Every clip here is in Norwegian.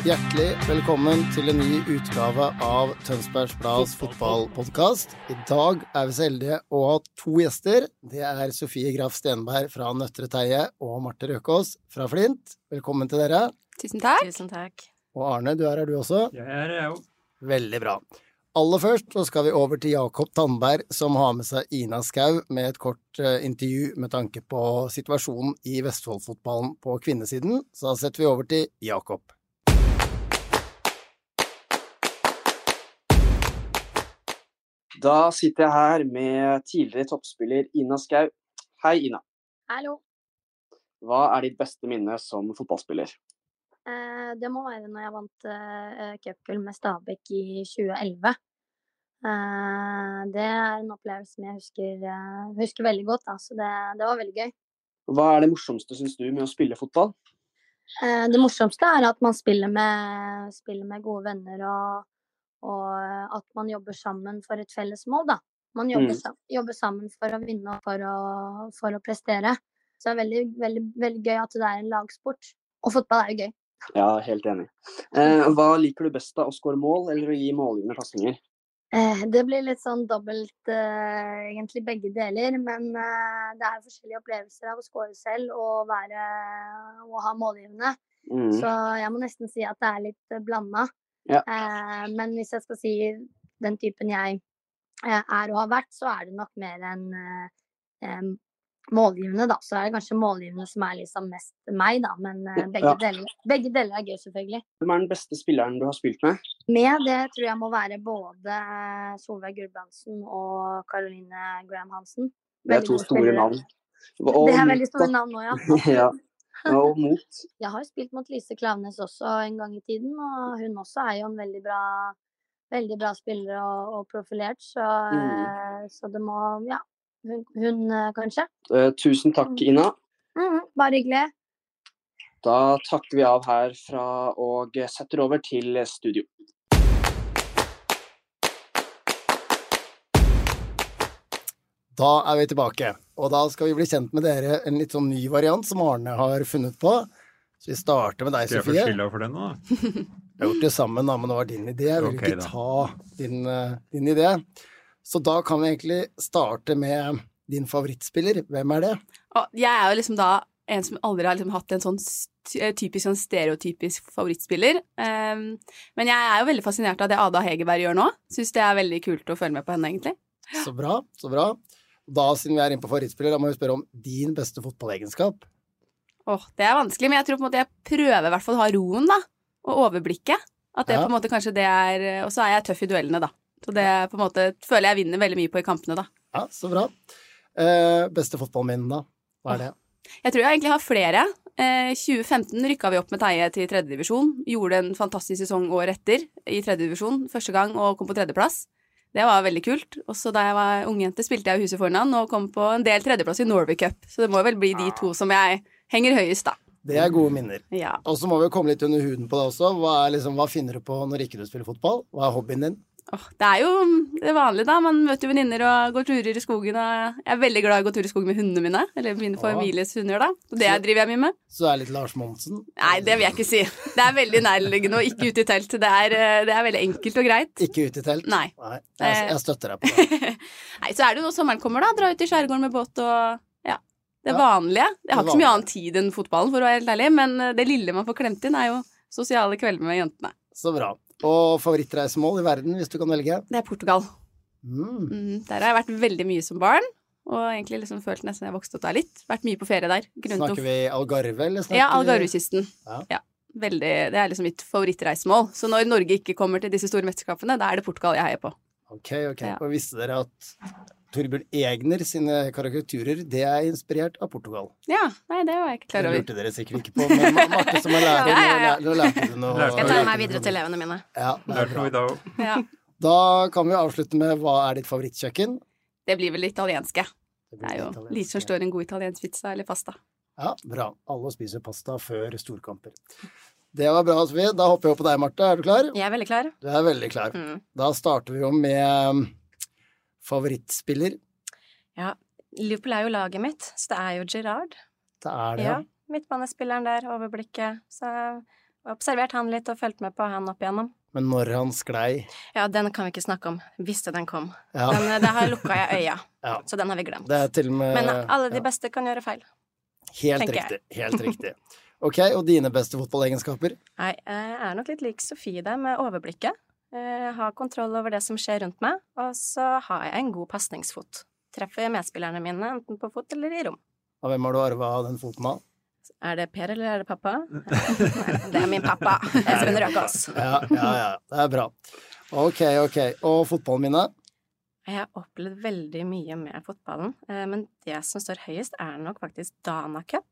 Hjertelig velkommen til en ny utgave av Tønsbergs Blads fotballpodkast. I dag er vi så heldige å ha to gjester. Det er Sofie Graff Stenberg fra Nøttre Teie og Marte Røkås fra Flint. Velkommen til dere. Tusen takk. Tusen takk. Og Arne, du er her du også. Jeg er jeg òg. Veldig bra. Aller først så skal vi over til Jakob Tandberg, som har med seg Ina Skau med et kort eh, intervju med tanke på situasjonen i Vestfoldfotballen på kvinnesiden. Så da setter vi over til Jakob. Da sitter jeg her med tidligere toppspiller Ina Skau. Hei, Ina. Hallo. Hva er ditt beste minne som fotballspiller? Eh, det må være når jeg vant eh, cupgull med Stabæk i 2011. Eh, det er en opplevelse som jeg husker, eh, husker veldig godt, da, så det, det var veldig gøy. Hva er det morsomste, syns du, med å spille fotball? Eh, det morsomste er at man spiller med, spiller med gode venner, og, og at man jobber sammen for et felles mål, da. Man jobber, Mm. jobber sammen for å vinne og for å, for å prestere. Så det er veldig, veldig, veldig gøy at det er en lagsport. Og fotball er jo gøy. Ja, helt enig. Eh, hva liker du best, da? Å skåre mål eller å gi målgivende pasninger? Eh, det blir litt sånn dobbelt, eh, egentlig begge deler. Men eh, det er forskjellige opplevelser av å score selv og, være, å ha målgivende. Mm. Så jeg må nesten si at det er litt blanda. Ja. Eh, men hvis jeg skal si den typen jeg eh, er og har vært, så er det nok mer enn eh, målgivende, da. Så er det kanskje målgivende som er liksom mest meg, da. Men eh, begge, Ja. deler, begge deler er gøy, selvfølgelig. Hvem er den beste spilleren du har spilt med? Med det tror jeg må være både Solveig Gulbrandsen og Caroline Graham Hansen. Det er to store navn. Og Det er veldig store navn nå, ja. ja. Og mot. Jeg har spilt mot Lise Klaveness også en gang i tiden, og hun også er jo en veldig bra, veldig bra spiller og, og profilert, så, Mm. så det må Ja, hun, hun kanskje. Eh, tusen takk, Ina. Mm, bare hyggelig. Da takker vi av herfra og setter over til studio. Da er vi tilbake, og da skal vi bli kjent med dere en litt sånn ny variant som Arne har funnet på. Så vi starter med deg, Skal jeg få Sofie. skylda for den nå? da? Vi har gjort det sammen, da, men det var din idé. Jeg vil okay, ikke da. ta din, eh, din idé. Så da kan vi egentlig starte med din favorittspiller. Hvem er det? Jeg er jo liksom da en som aldri har liksom hatt en sånn eh, typisk sånn stereotypisk favorittspiller. Um, men jeg er jo veldig fascinert av det Ada Hegerberg gjør nå. Syns det er veldig kult å følge med på henne, egentlig. Så bra, så bra. Da, siden vi er inne på favorittspiller, da må vi spørre om din beste fotballegenskap. Åh, det er vanskelig, men jeg tror på en måte jeg prøver i hvert fall å ha roen, da. Og overblikket. At det Ja. på en måte kanskje det er Og så er jeg tøff i duellene, da. Så det på en måte føler jeg vinner veldig mye på i kampene, da. Ja, så bra. Eh, beste fotballminne, da? Hva er det? Jeg tror jeg egentlig har flere. Eh, 2015 rykka vi opp med Teie til tredjedivisjon. Gjorde en fantastisk sesong året etter i tredjedivisjon første gang og kom på tredjeplass. Det var veldig kult. Også da jeg var ungjente, spilte jeg Huset foran og kom på en del tredjeplass i Norway Cup. Så det må vel bli de to som jeg henger høyest, da. Det er gode minner. Ja. Og så må vi jo komme litt under huden på det også. Hva, er liksom, hva finner du på når ikke du spiller fotball? Hva er hobbyen din? Åh, det er jo det vanlige, da. Man møter venninner og går turer i skogen. Og jeg er veldig glad i å gå tur i skogen med hundene mine. Eller mine Ja. families hunder, da. Og det driver jeg mye med. Så det er litt Lars Monsen? Nei, det vil jeg ikke si. Det er veldig nærliggende og ikke ute i telt. Det er, eh, det er veldig enkelt og greit. Ikke ute i telt? Nei. Jeg, jeg støtter deg på det. Nei, så er det jo når sommeren kommer, da. Dra ut i skjærgården med båt og ja. Det Ja, vanlige. Jeg har ikke så mye annen tid enn fotballen, for å være helt ærlig, men eh, det lille man får klemt inn, er jo sosiale kvelder med jentene. Så bra. Og favorittreisemål i verden, hvis du kan velge? Det er Portugal. Mm. Mm, der har jeg vært veldig mye som barn, og egentlig liksom følt nesten jeg vokste opp der litt. Vært mye på ferie der. Grunn Snakker vi Algarve, eller snakker Ja, Algarvekysten. Ja. Ja. Veldig, det er liksom mitt favorittreisemål. Så når Norge ikke kommer til disse store mesterskapene, da er det Portugal jeg heier på. Ok, ok. Ja. Og visste dere at Torbjørn Egner sine karikaturer, det er inspirert av Portugal. Ja, nei, det var jeg ikke klar over. Det lurte dere sikkert ikke på, men Ma- Marte som er lærer, Ja, ja, ja. nå lærte du noe. Skal jeg ta meg videre til elevene mine? Ja, Lærte noe i dag òg. Ja. Da kan vi avslutte med hva er ditt favorittkjøkken? Det blir vel det italienske. Det Det er jo italiensk. lite som står en god italiensk pizza eller pasta. Ja, bra. Alle spiser pasta før storkamper. Det var bra, Sofie. Da hopper jeg opp på deg, Marte. Er du klar? Jeg er veldig klar. Du er veldig klar. Mm. Da starter vi jo med favorittspiller. Ja, Liverpool er jo laget mitt, så det er jo Girard. Det er det, Ja, ja. midtbanespilleren der, overblikket. Så jeg har observert han litt og fulgt med på han opp igjennom. Men når han sklei Ja, den kan vi ikke snakke om. Visste den kom. Ja. Men eh, det har lukka jeg øya, Ja. så den har vi glemt. Det er til og med Men eh, alle de beste kan gjøre feil. Helt riktig. jeg. Helt riktig. Ok, og dine beste fotballegenskaper? Nei, jeg er nok litt lik Sofie der, med overblikket. Jeg har kontroll over det som skjer rundt meg, og så har jeg en god pasningsfot. Treffer medspillerne mine enten på fot eller i rom. Og hvem har du arva den foten av? Er det Per eller er det pappa? Nei, det er min pappa. Espen Røkås. Ja, ja, ja. Det er bra. Ok, ok. Og fotballminne? Jeg har opplevd veldig mye med fotballen, eh, men det som står høyest, er nok faktisk Dana Cup.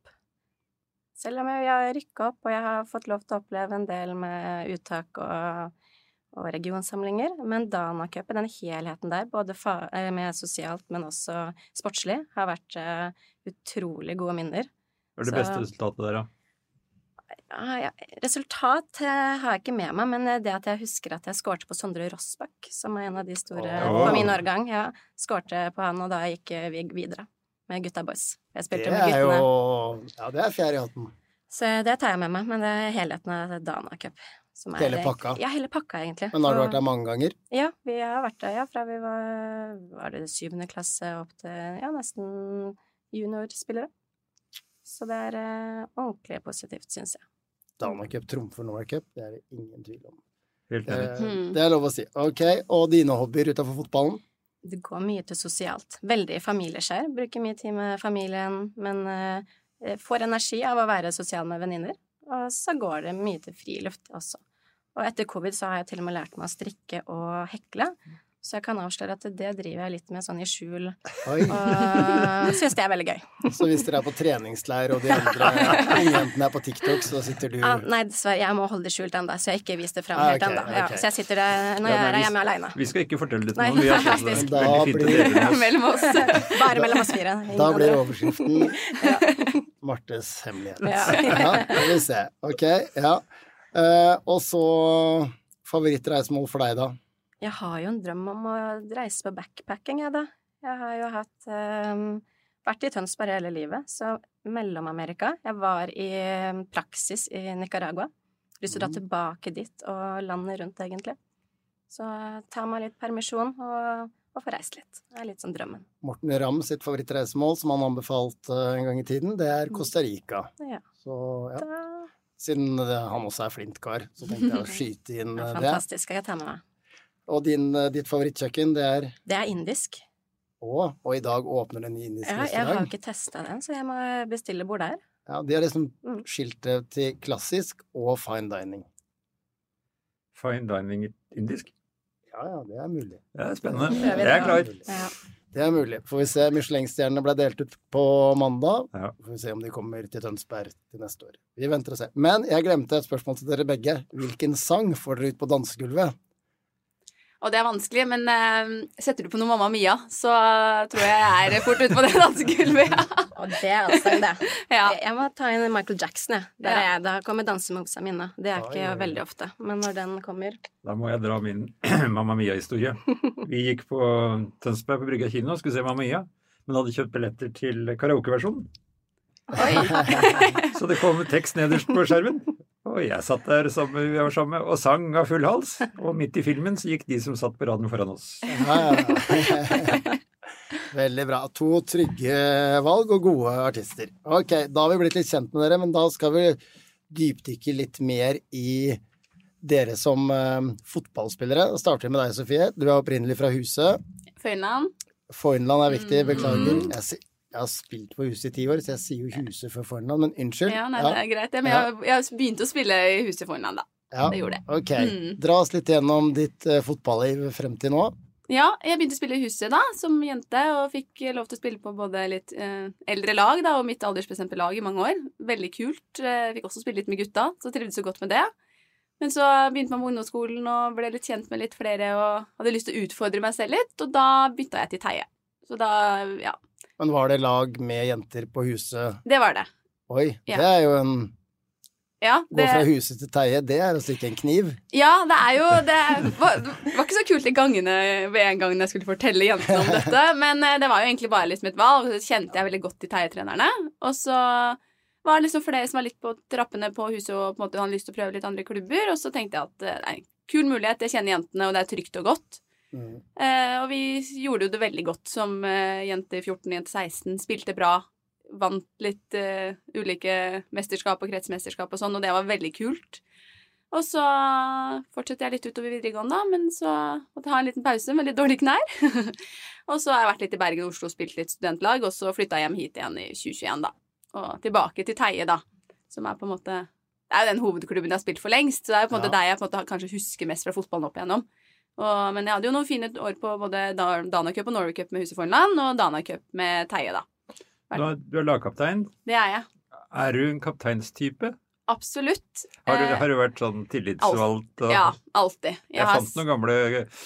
Selv om jeg har rykka opp, og jeg har fått lov til å oppleve en del med uttak og, og regionsamlinger, men Dana Cup, den helheten der, både fa eh, med sosialt, men også sportslig, har vært eh, utrolig gode minner. Hva er det Så- beste resultatet der, da? Ja, ja. Resultat eh, har jeg ikke med meg, men det at jeg husker at jeg skårte på Sondre Rossbakk, som er en av de store oh. på min årgang, ja, skårte på han, og da gikk vi videre med gutta boys. Jeg Det med er guttene. jo Ja, det er fjerde i hatten. Så det tar jeg med meg, men det er helheten av Dana Cup. Som er- Hele pakka? Ja, hele pakka, egentlig. Men har du vært der mange ganger? Ja, vi har vært der, ja, fra vi var, var det syvende klasse opp til ja, nesten juniorspillere. Så det er eh, ordentlig positivt, syns jeg. Dana Cup trumfer Norway Cup, det er det ingen tvil om. Helt Eh, enig. Hmm. Det er lov å si. Ok, og dine hobbyer utenfor fotballen? Det går mye til sosialt. Veldig familieskjær. Bruker mye tid med familien, men eh, får energi av å være sosial med venninner. Og så går det mye til friluft også. Og etter covid så har jeg til og med lært meg å strikke og hekle. Så jeg kan avsløre at det driver jeg litt med sånn i skjul, Oi. og syns det er veldig gøy. Så hvis dere er på treningsleir og de andre jentene er på TikTok, så sitter du Ah, nei, dessverre, jeg må holde det skjult ennå, så jeg ikke vist det fram Ah, helt ok, ennå. Ja, okay. så jeg sitter der når Ja, jeg er vi- hjemme aleine. Vi skal ikke fortelle det til noen. Vi har fått det faktisk. Da blir-. Mellom oss. Bare mellom oss fire. ingen Da blir overskriften overskriften Martes hemmelighet. Ja. Ja, skal vi se. Ok, ja. Eh, og så favorittreisemål for deg, da? Jeg har jo en drøm om å reise på backpacking, jeg, da. Jeg har jo hatt eh, Vært i Tønsberg hele livet, så Mellom-Amerika. Jeg var i ehm, praksis i Nicaragua. Lyst til å dra Mm. tilbake dit og landet rundt, egentlig. Så ta meg litt permisjon og, og få reist litt. Det er litt sånn drømmen. Morten Ramm sitt favorittreisemål, som han anbefalte eh, en gang i tiden, det er Costa Rica. Ja. Så ja, Da, siden han også er flint kar, så tenkte jeg å skyte inn ja, eh, det. fantastisk. Skal jeg ta med meg. Og din, eh, ditt favorittkjøkken, det er Det er indisk. Å, og i dag åpner den indisk Ja, jeg har jo ikke testa den, så jeg må bestille bord der. Ja, de har liksom Mm. skilt det til klassisk og fine dining. Fine dining indisk. Ja, ja, det er mulig. Det er spennende. Det Jeg er det. klar. Ja. Det er mulig. Får vi se. Michelin-stjernene ble delt ut på mandag. Ja. Får vi se om de kommer til Tønsberg til neste år. Vi venter og ser. Men jeg glemte et spørsmål til dere begge. Hvilken sang får dere ut på dansegulvet? Og det er vanskelig, men uh, setter du på noe Mamma Mia, så tror jeg jeg er fort ute på det dansegulvet. Og det er altså det. ja. Jeg må ta inn Michael Jackson, jeg. Der Ja. er jeg. Da kommer dansemumsa mine. Det er ikke veldig ofte. Men når den kommer Da må jeg dra min Mamma Mia-historie. Vi gikk på Tønsberg på Brygga kino og skulle se Mamma Mia, men hadde kjøpt billetter til karaokeversjonen. Så det kom tekst nederst på skjermen. Og jeg satt der sammen, vi var sammen og sang av full hals. Og midt i filmen så gikk de som satt på raden foran oss. Ja, ja. Veldig bra. To trygge valg og gode artister. Ok, da har vi blitt litt kjent med dere, men da skal vi dypdykke litt mer i dere som uh, fotballspillere. Da starter vi med deg, Sofie. Du er opprinnelig fra Huset. Føynland. Fornland er viktig, beklager. Mm. Jeg, jeg har spilt på Huset i ti år, så jeg sier jo Huset for Fornland, men unnskyld. Ja, nei, Ja, det er greit, det. Men jeg, jeg har begynt å spille i huset Føynland, da. ja. Det gjorde jeg. Ok. Mm. Dra oss litt gjennom ditt uh, fotballiv frem til nå. Ja, jeg begynte å spille i huset da, som jente, og fikk lov til å spille på både litt eh, eldre lag da, og mitt aldersbestemte lag i mange år. Veldig kult. Eh, fikk også spille litt med gutta, så trivdes så godt med det. Men så begynte man på ungdomsskolen og ble litt kjent med litt flere og hadde lyst til å utfordre meg selv litt, og da bytta jeg til Teie. Så da, ja. Men var det lag med jenter på huset? Det var det. Oi, Ja. det er jo en Ja, Gå fra huset til Teie, det er å stikke en kniv. ja, det er jo Det var, ikke så kult i gangene ved en gang jeg skulle fortelle jentene om dette, men eh, det var jo egentlig bare liksom et valg, og så kjente jeg veldig godt de Teie-trenerne. Og så var det liksom flere som var litt på trappene på huset og på en måte hadde lyst til å prøve litt andre klubber, og så tenkte jeg at eh, det er en kul mulighet, jeg kjenner jentene, og det er trygt og godt. Eh, og vi gjorde jo det veldig godt som eh, jente 14, jente 16. Spilte bra. Vant litt eh, ulike mesterskap og kretsmesterskap og sånn, og det var veldig kult. Og så fortsetter jeg litt utover videregående, men så måtte jeg ha en liten pause med litt dårlige knær. og så har jeg vært litt i Bergen og Oslo og spilt litt studentlag, og så flytta jeg hjem hit igjen i 2021, da. Og tilbake til Teie, da, som er på en måte Det er jo den hovedklubben jeg har spilt for lengst, så det er jo på en måte Ja. der jeg på en måte kanskje husker mest fra fotballen opp igjennom. Og, men jeg hadde jo noen fine år på både Danacup Dana Cup og Norway Cup med Huset Fornland, og Dana Cup med Teie, da. Nå, du er lagkaptein. Det er jeg. Er du en kapteinstype? Absolutt. Har du, Eh, har du vært sånn tillitsvalgt? og- Ja, alltid. Jeg, jeg fant noen gamle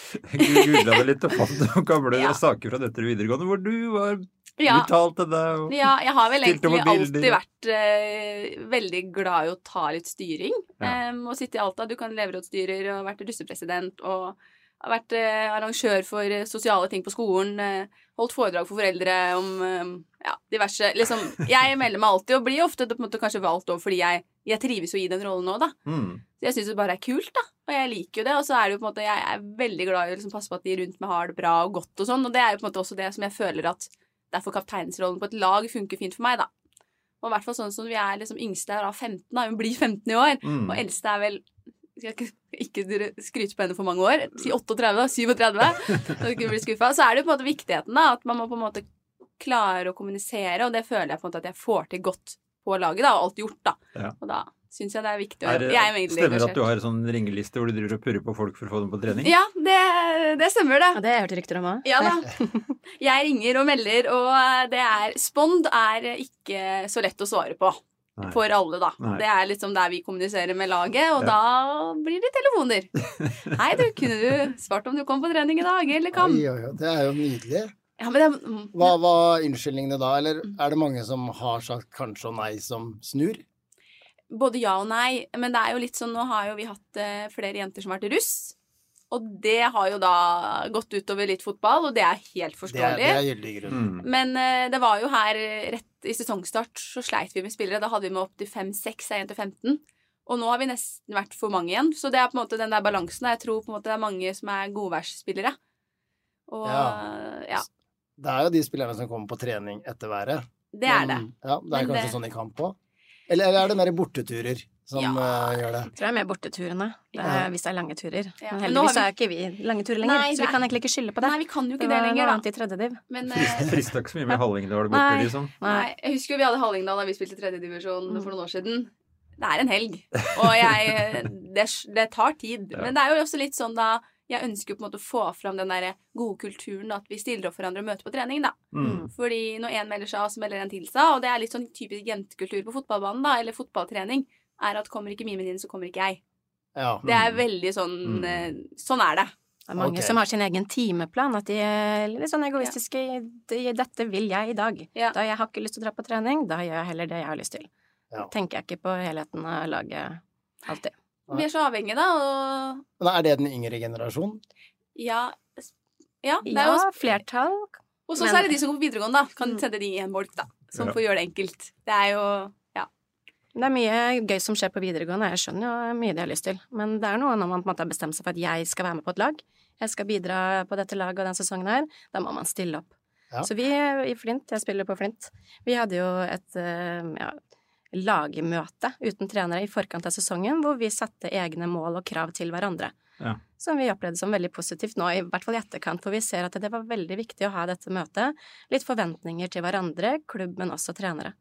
Googla det litt og fant noen gamle Ja. saker fra dette videregående hvor du var Ja. til deg. Og... Ja, jeg har vel egentlig alltid vært uh, veldig glad i å ta litt styring. Ja. Um, og sitte i Alta. Du kan elevrådsstyrer og vært russepresident og har vært eh, arrangør for eh, sosiale ting på skolen. Eh, holdt foredrag for foreldre om ja, diverse Liksom, jeg melder meg alltid, og blir ofte måte kanskje valgt over fordi jeg, jeg trives jo i den rollen nå, da. Mm. Så jeg syns det bare er kult, da. Og jeg liker jo det. Og så er det jo på en måte Jeg er veldig glad i å liksom passe på at de rundt meg har det bra og godt og sånn. Og det er jo på en måte også det som jeg føler at derfor kapteinsrollen på et lag funker fint for meg, da. Og i hvert fall sånn som vi er liksom yngste er da 15, da. Hun blir 15 i år. Mm. Og eldste er vel skal ikke, ikke skryte på henne for mange år. Si 38, da. 37. Så ikke blir skuffa. Så er det jo på en måte viktigheten, da. At man må på en måte klare å kommunisere, og det føler jeg på en måte at jeg får til godt på laget, da. Og alt gjort, da. Ja. Og da syns jeg det er viktig. Er, jeg er stemmer det at du har en sånn ringeliste hvor du driver og purrer på folk for å få dem på trening? Ja, det, det stemmer, det. Og det har jeg hørt rykter om òg. Ja da. Jeg ringer og melder, og eh, det er Spond er ikke så lett å svare på. Nei. For alle, da. Nei. Det er liksom der vi kommuniserer med laget, og Ja. da blir det telefoner. Hei, du, kunne du svart om du kom på trening i dag, eller kam? Oi, oi, oi, det er jo nydelig. Ja, men det, mm, Hva var unnskyldningene da, eller er det mange som har sagt kanskje og nei som snur? både ja og nei, men det er jo litt sånn Nå har jo vi hatt eh, flere jenter som har vært russ. Og det har jo da gått utover litt fotball, og det er helt Det er, forståelig. det er gyldig grunn. Mm. Men uh, det var jo her eh, rett i sesongstart så sleit vi med spillere. Da hadde vi med opp til 5-6 av 1-15. Og nå har vi nesten vært for mange igjen. Så det er på en måte den der balansen. Jeg tror på en måte det er mange som er godværsspillere. Og Ja. ja. Det er jo de spillerne som kommer på trening etter været. Det er det. Men, Ja, det er Men kanskje det- sånn i kamp òg. Eller, eller er det mer borteturer som Ja. uh, gjør det? Jeg tror det er mer borteturene. Det Ja. er, hvis det er lange turer. Ja, Men heldigvis så er ikke vi lange turer lenger, Nei, så vi er- kan egentlig ikke skylde på det. Nei, vi kan jo ikke det det lenger, da. annet i tredje div. Men eh, Frista ikke så mye med Hallingdal borte, Nei. liksom. Nei, jeg husker jo vi hadde Hallingdal da vi spilte tredjedivisjon for noen år siden. Det er en helg, og jeg Det, det tar tid. Ja. Men det er jo også litt sånn da Jeg ønsker jo på en måte å få fram den der gode kulturen, at vi stiller opp for hverandre og møter på trening, da. Mm. Fordi når én melder seg av, så melder en til seg. Og det er litt sånn typisk jentekultur på fotballbanen, da, eller fotballtrening, er at kommer ikke Mimen din, så kommer ikke jeg. Ja. Det er veldig sånn Mm. eh, Sånn er det. Det er mange okay. som har sin egen timeplan, at de er litt sånn egoistiske. i- 'Dette vil jeg i dag'. Ja. Da jeg har ikke lyst til å dra på trening, da gjør jeg heller det jeg har lyst til. Ja. Tenker jeg ikke på helheten av laget alltid. Vi er så avhengige, da, og Men er det den yngre generasjonen? ja Ja, det er jo Ja, flertall. Og så Men- er det de som går på videregående, da. Kan Mm. sende de i en bolk, da. Som Ja. får gjøre det enkelt. Det er jo Ja. Det er mye gøy som skjer på videregående, jeg skjønner jo mye de har lyst til. Men det er noe når man på en måte har bestemt seg for at jeg skal være med på et lag, jeg skal bidra på dette laget og den sesongen her, da må man stille opp. Ja. Så vi i Flint, jeg spiller på Flint, vi hadde jo et eh, ja, lagmøte uten trenere i forkant av sesongen, hvor vi satte egne mål og krav til hverandre. Ja. Som vi opplevde som veldig positivt nå, i hvert fall i etterkant, for vi ser at det var veldig viktig å ha dette møtet. Litt forventninger til hverandre, klubb, men også trenere.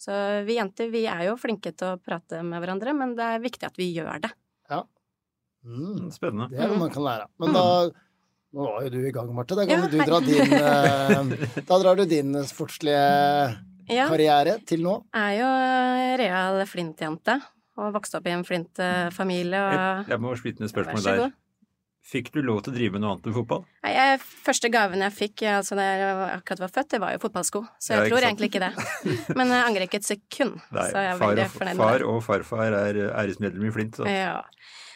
Så vi jenter, vi er jo flinke til å prate med hverandre, men det er viktig at vi gjør det. Mm. Spennende. Det er noe man kan lære av. Men da Nå var jo du i gang, Marte. Da kan Ja, du dra din eh, Da drar du din sportslige Ja. karriere til nå. Jeg er jo real Flint-jente, og vokste opp i en Flint-familie. Og... jeg må splitte ned Vær spørsmålet der. Fikk du lov til å drive med noe annet enn fotball? Nei, jeg, første gaven jeg fikk altså da jeg akkurat var født, det var jo fotballsko. Så jeg Ja, tror sant? egentlig ikke det. Men jeg angrer ikke et sekund. Nei, så jeg er far, veldig fornøyd med far og farfar er æresmedlem i Flint, så Ja.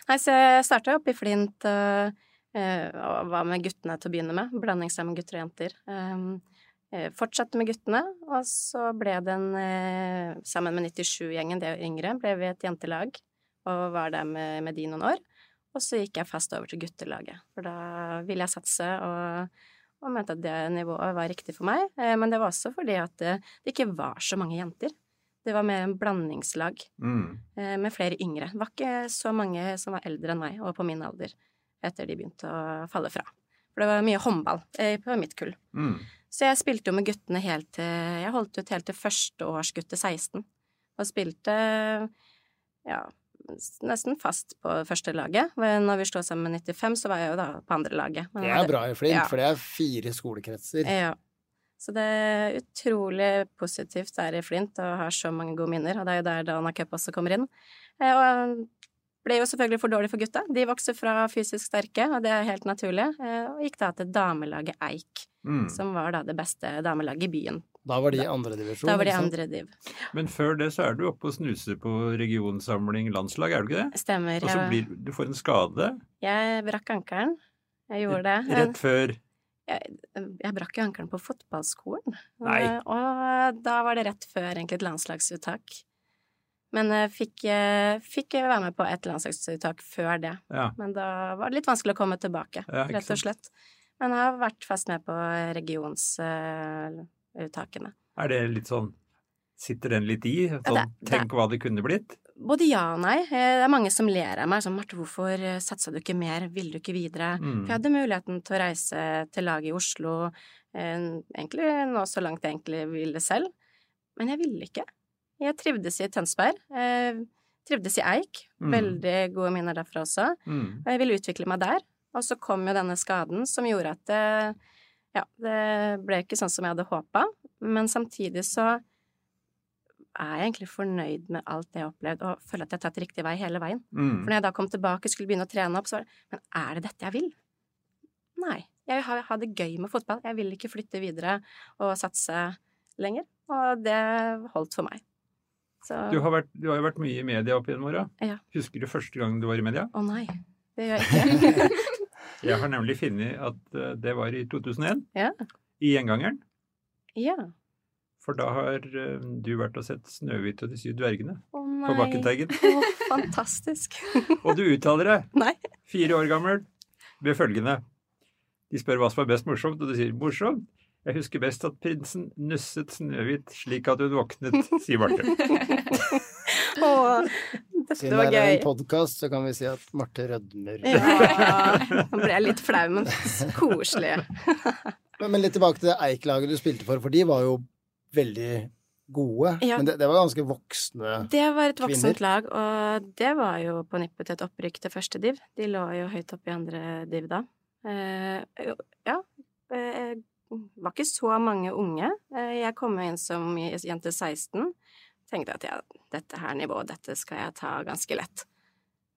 Nei, så jeg starta opp i Flint og, eh, og var med guttene til å begynne med. Blandingslag med gutter og jenter. Eh, fortsatte med guttene, og så ble den, eh, Sammen med 97-gjengen, det er jo yngre, ble vi et jentelag og var der med, med de noen år. Og så gikk jeg fast over til guttelaget, for da ville jeg satse og, og mente at det nivået var riktig for meg. Eh, men det var også fordi at det, det ikke var så mange jenter. Det var mer en blandingslag mm. eh, med flere yngre. Det var ikke så mange som var eldre enn meg, og på min alder, etter de begynte å falle fra. For det var mye håndball eh, på mitt kull. Mm. Så jeg spilte jo med guttene helt til Jeg holdt ut helt til førsteårsgutte 16. Og spilte ja, nesten fast på første laget. Men Når vi slo sammen med 95, så var jeg jo da på andre laget. Men Det er bra i Flint, Ja. for det er fire skolekretser. Ja. Så det er utrolig positivt der i Flint og har så mange gode minner. Og det er jo der Dana Cup også kommer inn. Eh, Og ble jo selvfølgelig for dårlig for gutta. De vokste fra fysisk sterke, og det er helt naturlig. eh, Og gikk da til damelaget Eik, Mm. som var da det beste damelaget i byen. Da var de i andredivisjon. Da var de ikke andre div. Men før det så er du oppe og snuser på regionsamling landslag, er du ikke det? Stemmer. Og så Jeg, blir du får en skade jeg brakk ankelen. Jeg gjorde det. rett før jeg, jeg brakk jo ankelen på fotballskolen. Nei. Eh, Og da var det rett før egentlig et landslagsuttak. Men jeg fikk, eh, fikk være med på et landslagsuttak før det. Ja. Men da var det litt vanskelig å komme tilbake, Ja, rett og slett. Men jeg har vært fast med på regionsuttakene. Er det litt sånn Sitter den litt i? Sånn, det- det- tenk hva det kunne blitt? Både ja og nei. Eh, Det er mange som ler av meg. Sånn, Marte, hvorfor eh, satsa du ikke mer? Ville du ikke videre? Mm. For jeg hadde muligheten til å reise til laget i Oslo, eh, egentlig nå så langt jeg egentlig ville selv. Men jeg ville ikke. Jeg trivdes i Tønsberg. Eh, trivdes i Eik. Mm. Veldig gode minner derfra også. Mm. Og jeg ville utvikle meg der. Og så kom jo denne skaden som gjorde at det, ja, det ble ikke sånn som jeg hadde håpa. Men samtidig så er jeg egentlig fornøyd med alt det jeg har opplevd, og føler at jeg har tatt riktig vei hele veien. Mm. For når jeg da kom tilbake og skulle begynne å trene opp, så var det Men er det dette jeg vil? Nei. Jeg vil ha, ha det gøy med fotball. Jeg vil ikke flytte videre og satse lenger. Og det holdt for meg. Så Du har, vært, du har jo vært mye i media opp gjennom åra. Ja. Husker du første gang du var i media? Å nei. Det gjør jeg ikke. Jeg har nemlig funnet at eh, det var i 2001. ja. I Gjengangeren. Ja. For da har eh, du vært og sett 'Snøhvit og de syv dvergene' Å nei. på Bakkenteigen. Oh, fantastisk. Og du uttaler deg, Nei. fire år gammel, ved følgende De spør hva som er best morsomt, og du sier 'morsomt'. Jeg husker best at prinsen nusset Snøhvit slik at hun våknet, sier Marte. Å, dette Siden var det er en podkast, så kan vi si at Marte rødmer. Ja. Nå ble jeg litt flau, men koselig. Men, men litt tilbake til det Eik-laget du spilte for, for de var jo veldig gode. Ja. Men det, det var ganske voksne kvinner. Det var et voksent lag, og det var jo på nippet til et opprykk til første div. De lå jo høyt oppe i andre div da. Eh, ja. Eh, var ikke så mange unge. Eh, jeg kom inn som jente 16. Tenkte at ja, dette her nivået, dette skal jeg ta ganske lett.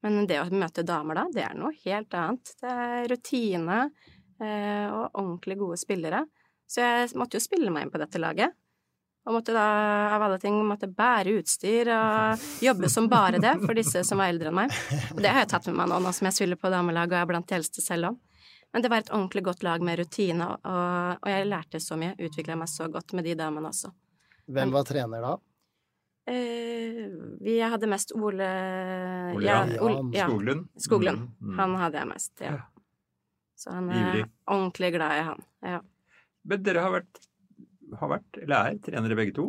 Men det å møte damer da, det er noe helt annet. Det er rutine eh, og ordentlig gode spillere. Så jeg måtte jo spille meg inn på dette laget. Og måtte da, av alle ting, måtte bære utstyr og jobbe som bare det for disse som var eldre enn meg. Og det har jeg tatt med meg nå, nå som jeg spiller på damelag og er blant de eldste selv òg. Men det var et ordentlig godt lag med rutine, og, og jeg lærte så mye. Utvikla meg så godt med de damene også. Hvem var trener da? Eh, vi hadde mest Ole Ole ja, Ole ja. Skoglund. Skoglund. Mm, mm. Han hadde jeg mest, ja. Så han er Ivrig. ordentlig glad i han. Ja. Men dere har vært, har vært, eller er, trenere begge to.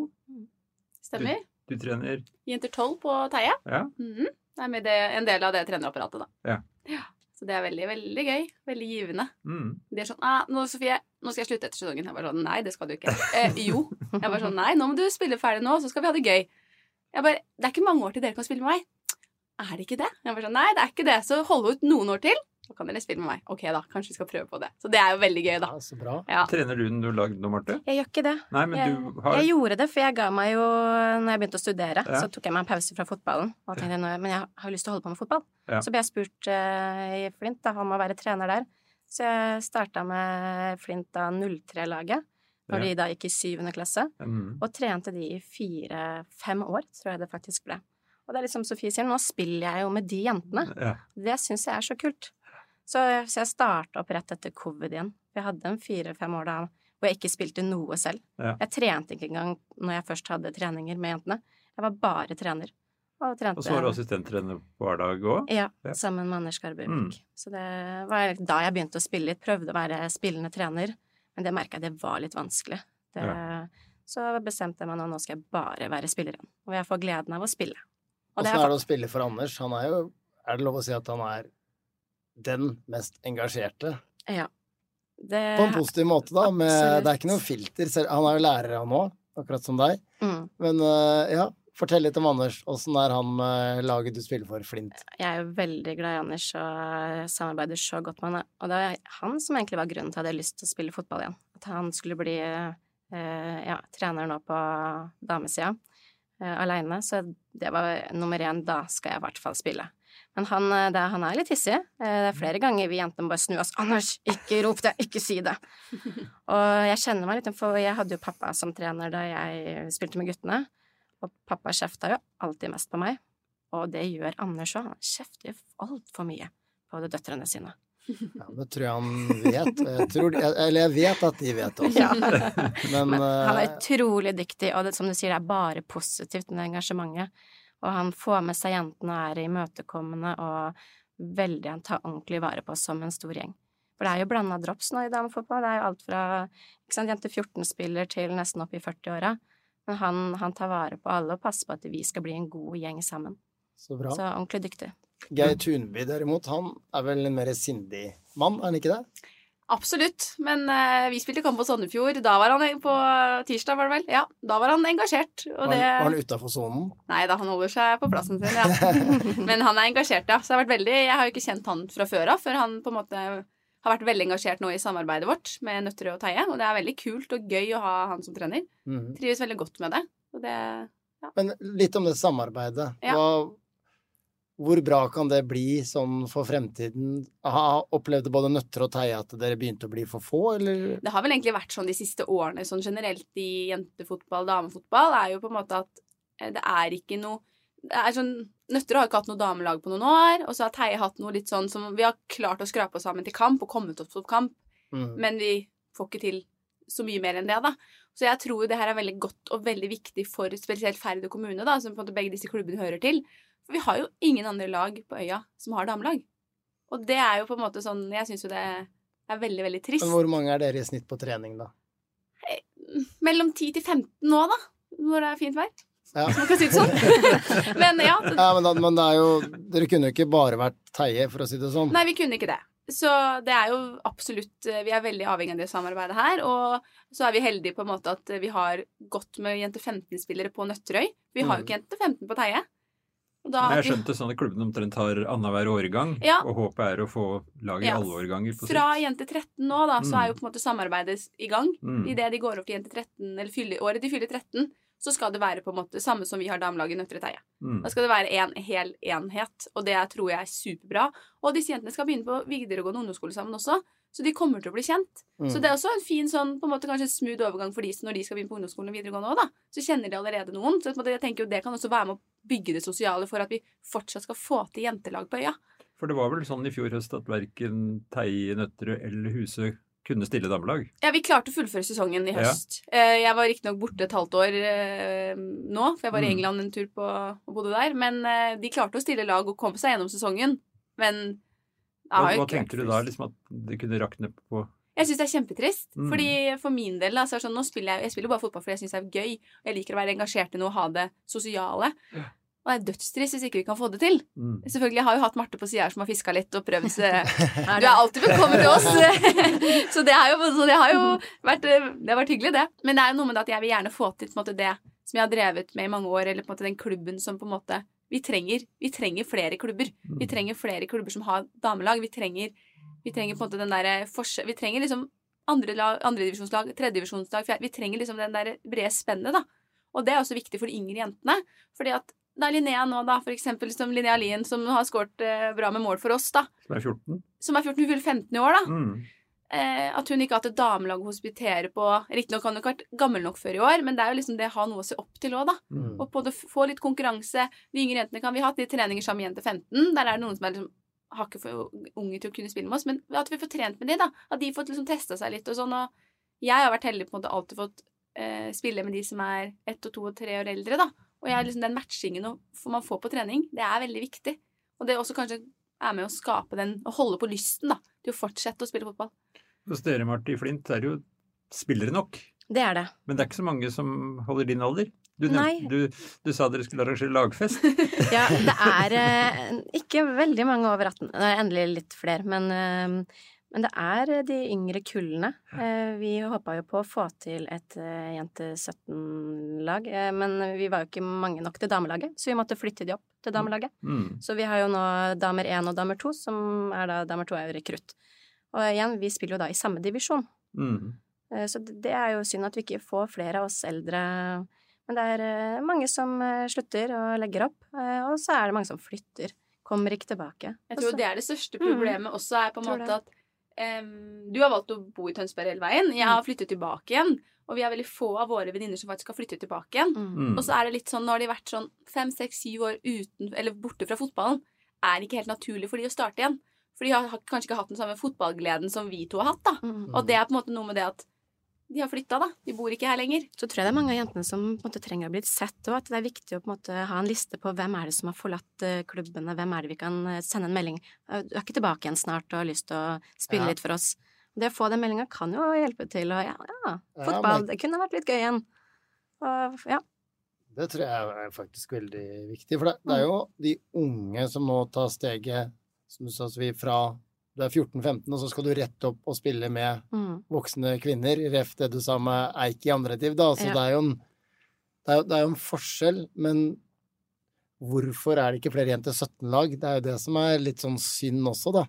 Stemmer. Du trener Jenter 12 på Teie. Ja. Mhm. Det er en del av det trenerapparatet, da. Ja. Så det er veldig, veldig gøy. Veldig givende. Mm. De er sånn ah, nå, 'Sofie, nå skal jeg slutte etter sesongen.' Jeg bare sånn 'Nei, det skal du ikke'. Eh, jo. Jeg bare sånn 'Nei, nå må du spille ferdig nå, så skal vi ha det gøy'. Jeg bare 'Det er ikke mange år til dere kan spille med meg'. Er det ikke det? Jeg bare sånn 'Nei, det er ikke det. Så hold ut noen år til, Så kan dere spille med meg. Ok, da. Kanskje vi skal prøve på det. Så det er jo veldig gøy, da. Ja, så bra. Ja. Trener du den du lagde nå, Marte? Jeg gjør ikke det. Nei, men jeg, du har jeg gjorde det, for jeg ga meg jo når jeg begynte å studere. Ja. Så tok jeg meg en pause fra fotballen. Og tenkte, ja. Men jeg har jo lyst til å holde på med fotball. Ja. Så ble jeg spurt uh, i Flint da, om å være trener der. Så jeg starta med Flint da 03-laget, når de da gikk i syvende klasse. mm. Og trente de i fire-fem år, tror jeg det faktisk ble. Og det er liksom Sofie sier, nå spiller jeg jo med de jentene. Ja. Det syns jeg er så kult. Så, så jeg starta opp rett etter covid igjen. Jeg hadde en fire-fem år da hvor jeg ikke spilte noe selv. Ja. Jeg trente ikke engang når jeg først hadde treninger med jentene. Jeg var bare trener. Og, trente, Og så var du assistenttrener hver dag òg? Ja, Ja. sammen med Anders Skarbøvik. Mm. Så det var da jeg begynte å spille litt. Prøvde å være spillende trener, men det merka jeg det var litt vanskelig. Det, Så bestemte jeg meg nå nå skal jeg bare være spiller igjen. Og jeg får gleden av å spille. Åssen er er det å spille for Anders? Han er jo Er det lov å si at han er den mest engasjerte? Ja. Det, På en positiv måte, da. Med, det er ikke noe filter. Han er jo lærer, han òg, akkurat som deg. Mm. Men eh, ja, fortell litt om Anders. Åssen er han med laget du spiller for, Flint? Jeg er veldig glad i Anders og samarbeider så godt med han. Og det var han som egentlig var grunnen til at jeg hadde lyst til å spille fotball igjen. At han skulle bli eh, ja, trener nå på damesida eh, aleine. Så det var nummer én. Da skal jeg i hvert fall spille. Men han, eh, det, han er litt hissig. Eh, Det er flere ganger vi jentene bare snur oss. 'Anders, ikke rop det! Ikke si det!' Og jeg kjenner meg litt For jeg hadde jo pappa som trener da jeg spilte med guttene. Og pappa kjefta jo alltid mest på meg. Og det gjør Anders òg. Han kjefter altfor mye på de døtrene sine. Ja, det tror jeg han vet. Jeg tror, eller jeg vet at de vet også. Ja. Men, Men han er eh, utrolig dyktig, og det, som du sier, det er bare positivt med engasjementet. Og han får med seg jentene og er imøtekommende og veldig Han tar ordentlig vare på oss som en stor gjeng. For det er jo blanda drops nå i damefotball. Det er jo alt fra sant, jente 14-spiller til nesten opp i 40-åra. Men han, han tar vare på alle og passer på at vi skal bli en god gjeng sammen. Så bra. Så ordentlig dyktig. Geir Tunby derimot, han er vel en mer sindig mann, er han ikke det? Absolutt. Men uh, vi spilte kamp på Sandefjord. Da var han på tirsdag, var det vel? Ja, da var han engasjert. Og Var, det han- var han utafor sonen? Nei da, han holder seg på plassen sin, ja. Men han er engasjert, ja. Så det har vært veldig Jeg har jo ikke kjent han fra før av, før han på en måte har vært veldig engasjert nå i samarbeidet vårt med Nøtterøy og Teie. Og det er veldig kult og gøy å ha han som trener. Mhm. Trives veldig godt med det. Og det Men litt om det samarbeidet. Ja. Hva, hvor bra kan det bli sånn for fremtiden? Ha, opplevde både Nøtter og Teie at dere begynte å bli for få, eller? Det har vel egentlig vært sånn de siste årene sånn generelt i jentefotball, damefotball, er jo på en måte at eh, det er ikke noe sånn, Nøtterøy har ikke hatt noe damelag på noen år, og så har Teie hatt noe litt sånn som Vi har klart å skrape oss sammen til kamp og kommet opp til kamp, Mm. men vi får ikke til så mye mer enn det, da. Så jeg tror jo det her er veldig godt og veldig viktig for spesielt Færder kommune, da, som på en måte begge disse klubbene hører til. For vi har jo ingen andre lag på øya som har damelag. Og det er jo på en måte sånn Jeg syns jo det er veldig, veldig trist. Men hvor mange er dere i snitt på trening, da? Mellom 10 til 15 nå, da. Når det er fint vær. Ja. Hvis man kan si det sånn. men ja. Ja, men, da, men det er jo Dere kunne jo ikke bare vært Teie, for å si det sånn. Nei, vi kunne ikke det. Så det er jo absolutt eh, Vi er veldig avhengig av det samarbeidet her. Og så er vi heldige på en måte at vi har gått med jente 15-spillere på Nøtterøy. Vi har jo ikke jente 15 på Teie. Da Men jeg skjønte sånn at klubben omtrent har annenhver årgang, Ja. og håpet er å få lag i Ja. alle årganger på Fra sikt. jente 13 nå, da, så Mm. er jo på en måte samarbeidet i gang. Mm. Idet de går over til jente 13, eller fyller, året de fyller 13, så skal det være på en måte samme som vi har damelaget i Nøtterøy Teie. Mm. Da skal det være en hel enhet, og det tror jeg er superbra. Og disse jentene skal begynne på videregående ungdomsskole sammen også, så de kommer til å bli kjent. Mm. Så det er også en fin sånn, på en måte kanskje smooth overgang for de som når de skal begynne på ungdomsskolen og videregående òg, da. Så kjenner de allerede noen. Så jeg tenker jo det kan også være med å bygge det sosiale for at vi fortsatt skal få til jentelag på øya. For det var vel sånn i fjor høst at verken Teie, Nøtterøy eller Husø kunne stille damelag. Ja, vi klarte å fullføre sesongen i høst. Ja. Jeg var riktignok borte et halvt år eh, nå, for jeg var i Mm. England en tur på, og bodde der. Men eh, de klarte å stille lag og komme seg gjennom sesongen. Men Hva, hva tenkte du da? liksom At det kunne rakne på Jeg syns det er kjempetrist. Mm. Fordi For min del altså, sånn, nå spiller jeg, jeg spiller bare fotball fordi jeg syns det er gøy. Og jeg liker å være engasjert i noe og ha det sosiale. Og det er dødstrist hvis ikke vi kan få det til. Mm. Selvfølgelig, Jeg har jo hatt Marte på sida her som har fiska litt og prøvd Du er alltid velkommen til oss! så det har jo, så det har jo vært, eh, det har vært hyggelig, det. Men det er jo noe med det at jeg vil gjerne få til måte, det som jeg har drevet med i mange år, eller på en måte den klubben som på en måte vi trenger, vi trenger flere klubber. Vi Mm. trenger flere klubber som har damelag. Vi trenger, vi trenger på en måte den derre forskjell Vi trenger liksom andre lag, andredivisjonslag, tredjedivisjonslag, fjerde Vi trenger liksom den der brede spennet, da. Og det er også viktig for de yngre jentene. Fordi at det er Linnea nå, da, for eksempel som Linnea Lien, som har skåret eh, bra med mål for oss, da. Som er 14. Som er 14, hun fyller 15 i år, da. Mm. Eh, at hun ikke har hatt et damelag å hospitere på. Riktignok har hun ikke vært gammel nok før i år, men det er jo liksom det å ha noe å se opp til òg, da. Mm. Og på det, få litt konkurranse. De yngre jentene kan vi ha hatt i treninger sammen med jenter 15. Der er det noen som er liksom hakket for unge til å kunne spille med oss, men at vi får trent med de, da. At de får liksom testa seg litt og sånn. Og jeg har vært heldig på en måte alltid fått eh, spille med de som er ett og to og tre år eldre, da. Og jeg, liksom, den matchingen man får på trening, det er veldig viktig. Og det også kanskje er med å skape den, å holde på lysten, da. Til å fortsette å spille fotball. Hos dere, Marti Flint, er det jo spillere nok. Det er det. Men det er ikke så mange som holder din alder. Du, nevnte- du, du sa dere skulle arrangere lagfest. Ja, det er eh, ikke veldig mange over 18. Det er endelig litt flere, men, eh, men det er de yngre kullene. Eh, vi håpa jo på å få til et eh, jente 17-lag, eh, men vi var jo ikke mange nok til damelaget, så vi måtte flytte de opp til damelaget. Mm. Så vi har jo nå damer 1 og damer 2, som er da damer 2 er jo rekrutt. Og igjen, vi spiller jo da i samme divisjon. Mm. Eh, Så det er jo synd at vi ikke får flere av oss eldre. Men det er eh, mange som eh, slutter og legger opp, og så er det mange som flytter. Kommer ikke tilbake. Jeg tror også. det er det største Mm. problemet også, er på en måte at um, du har valgt å bo i Tønsberg hele veien. Jeg har flyttet tilbake igjen. Og vi er veldig få av våre venninner som faktisk har flyttet tilbake igjen. Mm. Og så er det litt sånn, nå har de vært sånn fem, seks, syv år uten, eller borte fra fotballen, er det ikke helt naturlig for de å starte igjen. For de har har kanskje ikke hatt den samme fotballgleden som vi to har hatt, da. Mm. Og det er på en måte noe med det at de har flytta, da. De bor ikke her lenger. Så tror jeg det er mange av jentene som på en måte trenger å bli sett, og at det er viktig å på en måte ha en liste på hvem er det som har forlatt eh, klubbene, hvem er det vi kan eh, sende en melding Du er ikke tilbake igjen snart og har lyst til å spille Ja. litt for oss. Det å få den meldinga kan jo hjelpe til, og ja, ja, Ja, fotball, men- det kunne vært litt gøy igjen. Og ja. Det tror jeg er faktisk veldig viktig. For det, det er jo de unge som nå tar steget, som du sa, Sofie, fra du er 14-15, og så skal du rett opp og spille med Mm. voksne kvinner. Ref det du sa med Eik i andre div, da. Så Ja. det er en det er, jo- det er jo en forskjell, men hvorfor er det ikke flere jenter 17-lag? Det er jo det som er litt sånn synd også, da.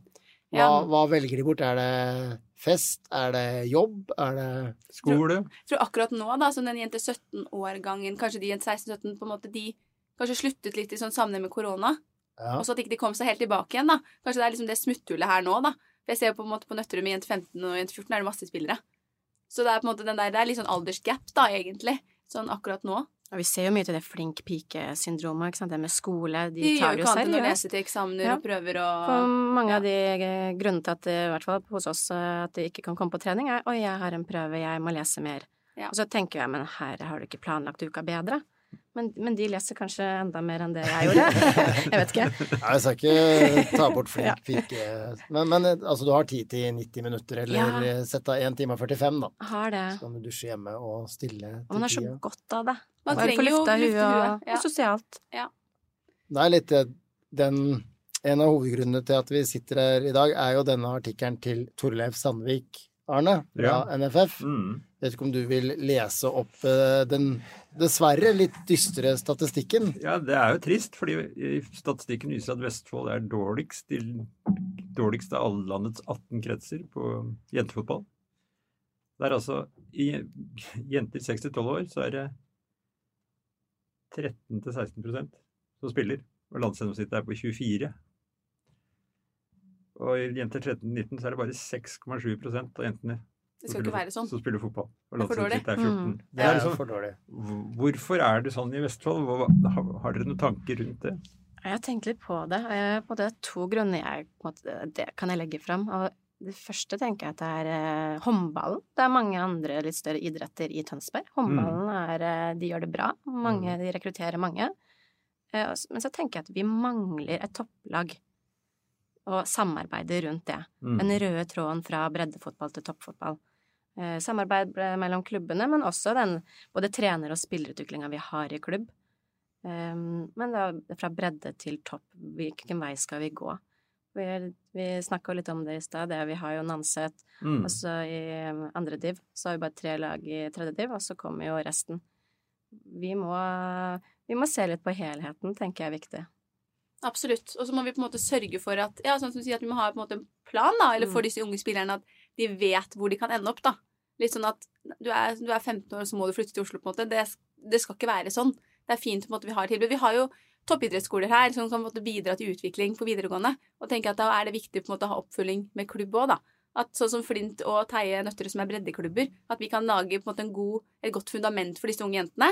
Hva, Ja. hva velger de bort? Er det fest? Er det jobb? Er det Skole? Jeg tror akkurat nå, da, som den jente 17-årgangen, kanskje de jente 16-17, på en måte de kanskje sluttet litt i sånn sammenheng med korona. Ja. Og så at ikke de kom seg helt tilbake igjen, da. Kanskje det er liksom det smutthullet her nå, da. For jeg ser jo på en måte på Nøtterøy med jente 15 og jente 14 er det masse spillere. Så det er på en måte den der, det er litt sånn aldersgap, da, egentlig. Sånn akkurat nå. Ja, vi ser jo mye til det flink pike-syndromet, ikke sant, det med skole. De, De tar jo seriøst. De gjør jo ikke annet enn å lese til eksamener Ja. og prøver og For mange av de grunnene til at det, i hvert fall hos oss, at de ikke kan komme på trening, er 'oi, jeg har en prøve, jeg må lese mer'. Ja. Og så tenker jeg 'men her har du ikke planlagt uka bedre'. Men, men de leser kanskje enda mer enn det jeg gjorde. jeg vet ikke. Nei, jeg skal ikke ta bort flink pike. Men, men altså, du har tid til 90 minutter, eller Ja. sett av 1 time og 45, da. Har det. Så kan du dusje hjemme og stille Og man har så godt av det. Man Bare trenger jo lufta lufte huet og, ja. og sosialt. Det er litt den En av hovedgrunnene til at vi sitter her i dag, er jo denne artikkelen til Torleif Sandvik, Arne, fra Ja. NFF. Mm. Vet ikke om du vil lese opp eh, den dessverre litt dystre statistikken? Ja, det er jo trist, fordi statistikken viser at Vestfold er dårligst, til, dårligst av alle landets 18 kretser på jentefotball. Det er altså I jenter 6-12 år så er det 13-16% som spiller, og landsgjennomsnittet er på 24. Og i jenter 13-19 så er det bare 6,7 av jentene Det skal spiller ikke være sånn. som spiller fotball. Og Det er for dårlig. er 14. Mm. Det er liksom, for dårlig. Hvorfor er det sånn i Vestfold? Har, dere noen tanker rundt det? Jeg har tenkt litt på det. og På det er to grunner jeg Det kan jeg legge fram. Og det første tenker jeg at det er eh, håndballen. Det er mange andre litt større idretter i Tønsberg. Håndballen er eh, De gjør det bra. Mange, De rekrutterer mange. Eh, Men så tenker jeg at vi mangler et topplag. Og samarbeide rundt det. Mm. Den røde tråden fra breddefotball til toppfotball. Eh, samarbeid mellom klubbene, men også den både trener- og spillerutviklinga vi har i klubb. Um, men da fra bredde til topp, hvilken vei skal vi gå? Vi, vi snakka litt om det i stad, vi har jo Nanset. Mm. Og så i um, andre div så har vi bare tre lag i tredje div, og så kommer jo resten. vi må, vi må se litt på helheten, tenker jeg er viktig. Absolutt. Og så må vi på en måte sørge for at ja, sånn som du sier, at vi må ha på en måte en plan, da, eller for Mm. disse unge spillerne, at de vet hvor de kan ende opp, da. Litt sånn at du er, du er 15 år, så må du flytte til Oslo, på en måte. Det, det skal ikke være sånn. Det er fint på en måte vi har tilbud. Vi har jo toppidrettsskoler her som kan måte bidra til utvikling på videregående. Og tenker at da er det viktig på en måte å ha oppfølging med klubb òg, da. At sånn som Flint og Teie Nøtterøy, som er breddeklubber, at vi kan lage på en måte en god, et godt fundament for disse unge jentene.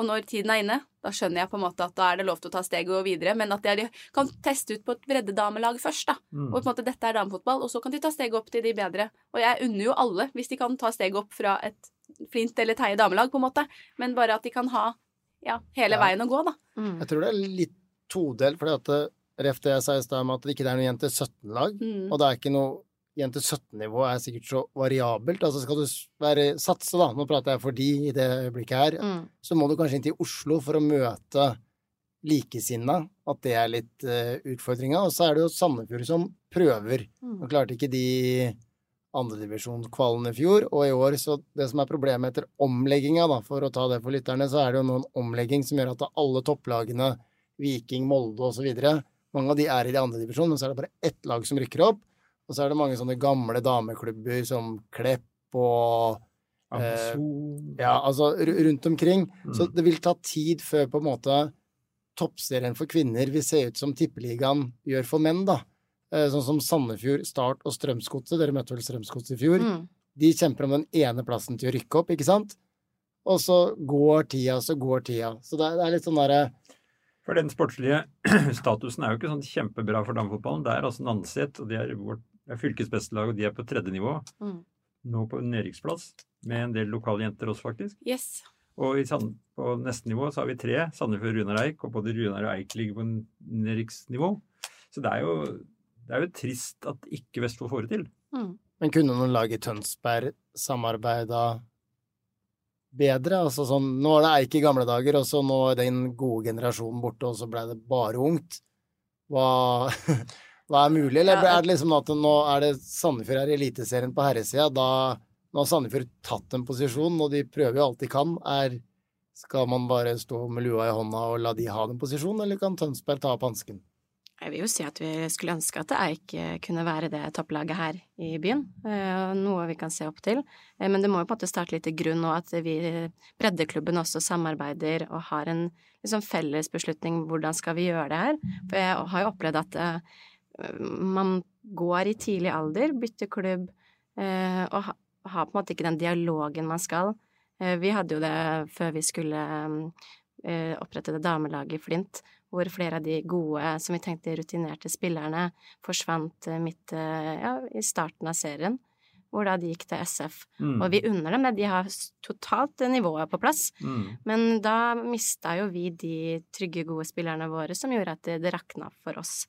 Og når tiden er inne, da skjønner jeg på en måte at da er det lov til å ta steget og videre, men at de kan teste ut på et breddedamelag først, da. Mm. Og på en måte dette er damefotball, og så kan de ta steget opp til de bedre. Og jeg unner jo alle, hvis de kan ta steget opp fra et Flint eller Teie damelag, på en måte, men bare at de kan ha ja, hele Ja. veien å gå, da. Jeg tror det er litt todelt, fordi at det- ref det jeg sa i stad om at det ikke er noe jenter 17-lag, Mm. og det er ikke noe jente 17-nivå er sikkert så variabelt. Altså skal du være, satse, da, nå prater jeg for de i det øyeblikket her, Mm. så må du kanskje inn til Oslo for å møte likesinna, at det er litt uh, utfordringa. Og så er det jo Sandefjord som prøver. Mm. Nå klarte ikke de andredivisjonskvalen i fjor, og i år, så det som er problemet etter omlegginga, da, for å ta det for lytterne, så er det jo nå en omlegging som gjør at alle topplagene, Viking, Molde osv., mange av de er i de andre divisjon, men så er det bare ett lag som rykker opp. Og så er det mange sånne gamle dameklubber som Klepp og eh, ja, altså rundt omkring. Mm. Så det vil ta tid før på en måte toppserien for kvinner vil se ut som tippeligaen gjør for menn, da. Eh, Sånn som Sandefjord, Start og Strømsgodset. Dere møtte vel Strømsgodset i fjor. Mm. De kjemper om den ene plassen til å rykke opp, ikke sant? Og så går tida, så går tida. Så det er, det er litt sånn derre For den sportslige statusen er jo ikke sånn kjempebra for damefotballen. Det er altså Nanset, og de er, vårt, det er fylkets beste lag, og de er på tredje nivå. Mm. Nå på nedrykksplass, med en del lokale jenter også, faktisk. Yes. Og i Sand, på neste nivå så har vi tre, Sandefjord, Runar Eik, og både Runar og Eik ligger på nedrykksnivå. Så det er jo det er jo trist at ikke Vestfold får det til. Mm. Men kunne noen lag i Tønsberg samarbeida bedre? Altså sånn Nå var det Eik i gamle dager, og så nå er den gode generasjonen borte, og så ble det bare ungt. Hva, hva er mulig? Eller er det liksom at nå er det Sandefjord er i Eliteserien på herresida, da nå har Sandefjord tatt en posisjon, og de prøver jo alt de kan. Er, skal man bare stå med lua i hånda og la de ha den posisjonen, eller kan Tønsberg ta opp hansken? Jeg vil jo si at vi skulle ønske at Eik kunne være det topplaget her i byen, eh, noe vi kan se opp til. Eh, Men det må jo på en måte starte litt i grunn nå, at vi, breddeklubben også samarbeider og har en liksom, felles beslutning hvordan skal vi gjøre det her. For jeg har jo opplevd at eh, man går i tidlig alder, bytter klubb, eh, og ha- har på en måte ikke den dialogen man skal. Eh, Vi hadde jo det før vi skulle eh, opprette det damelaget i Flint, hvor flere av de gode, som vi tenkte rutinerte spillerne, forsvant midt ja, i starten av serien, hvor da de gikk til SF. Mm. Og vi unner dem det, de har totalt nivået på plass. Mm. Men da mista jo vi de trygge, gode spillerne våre som gjorde at det, det rakna for oss.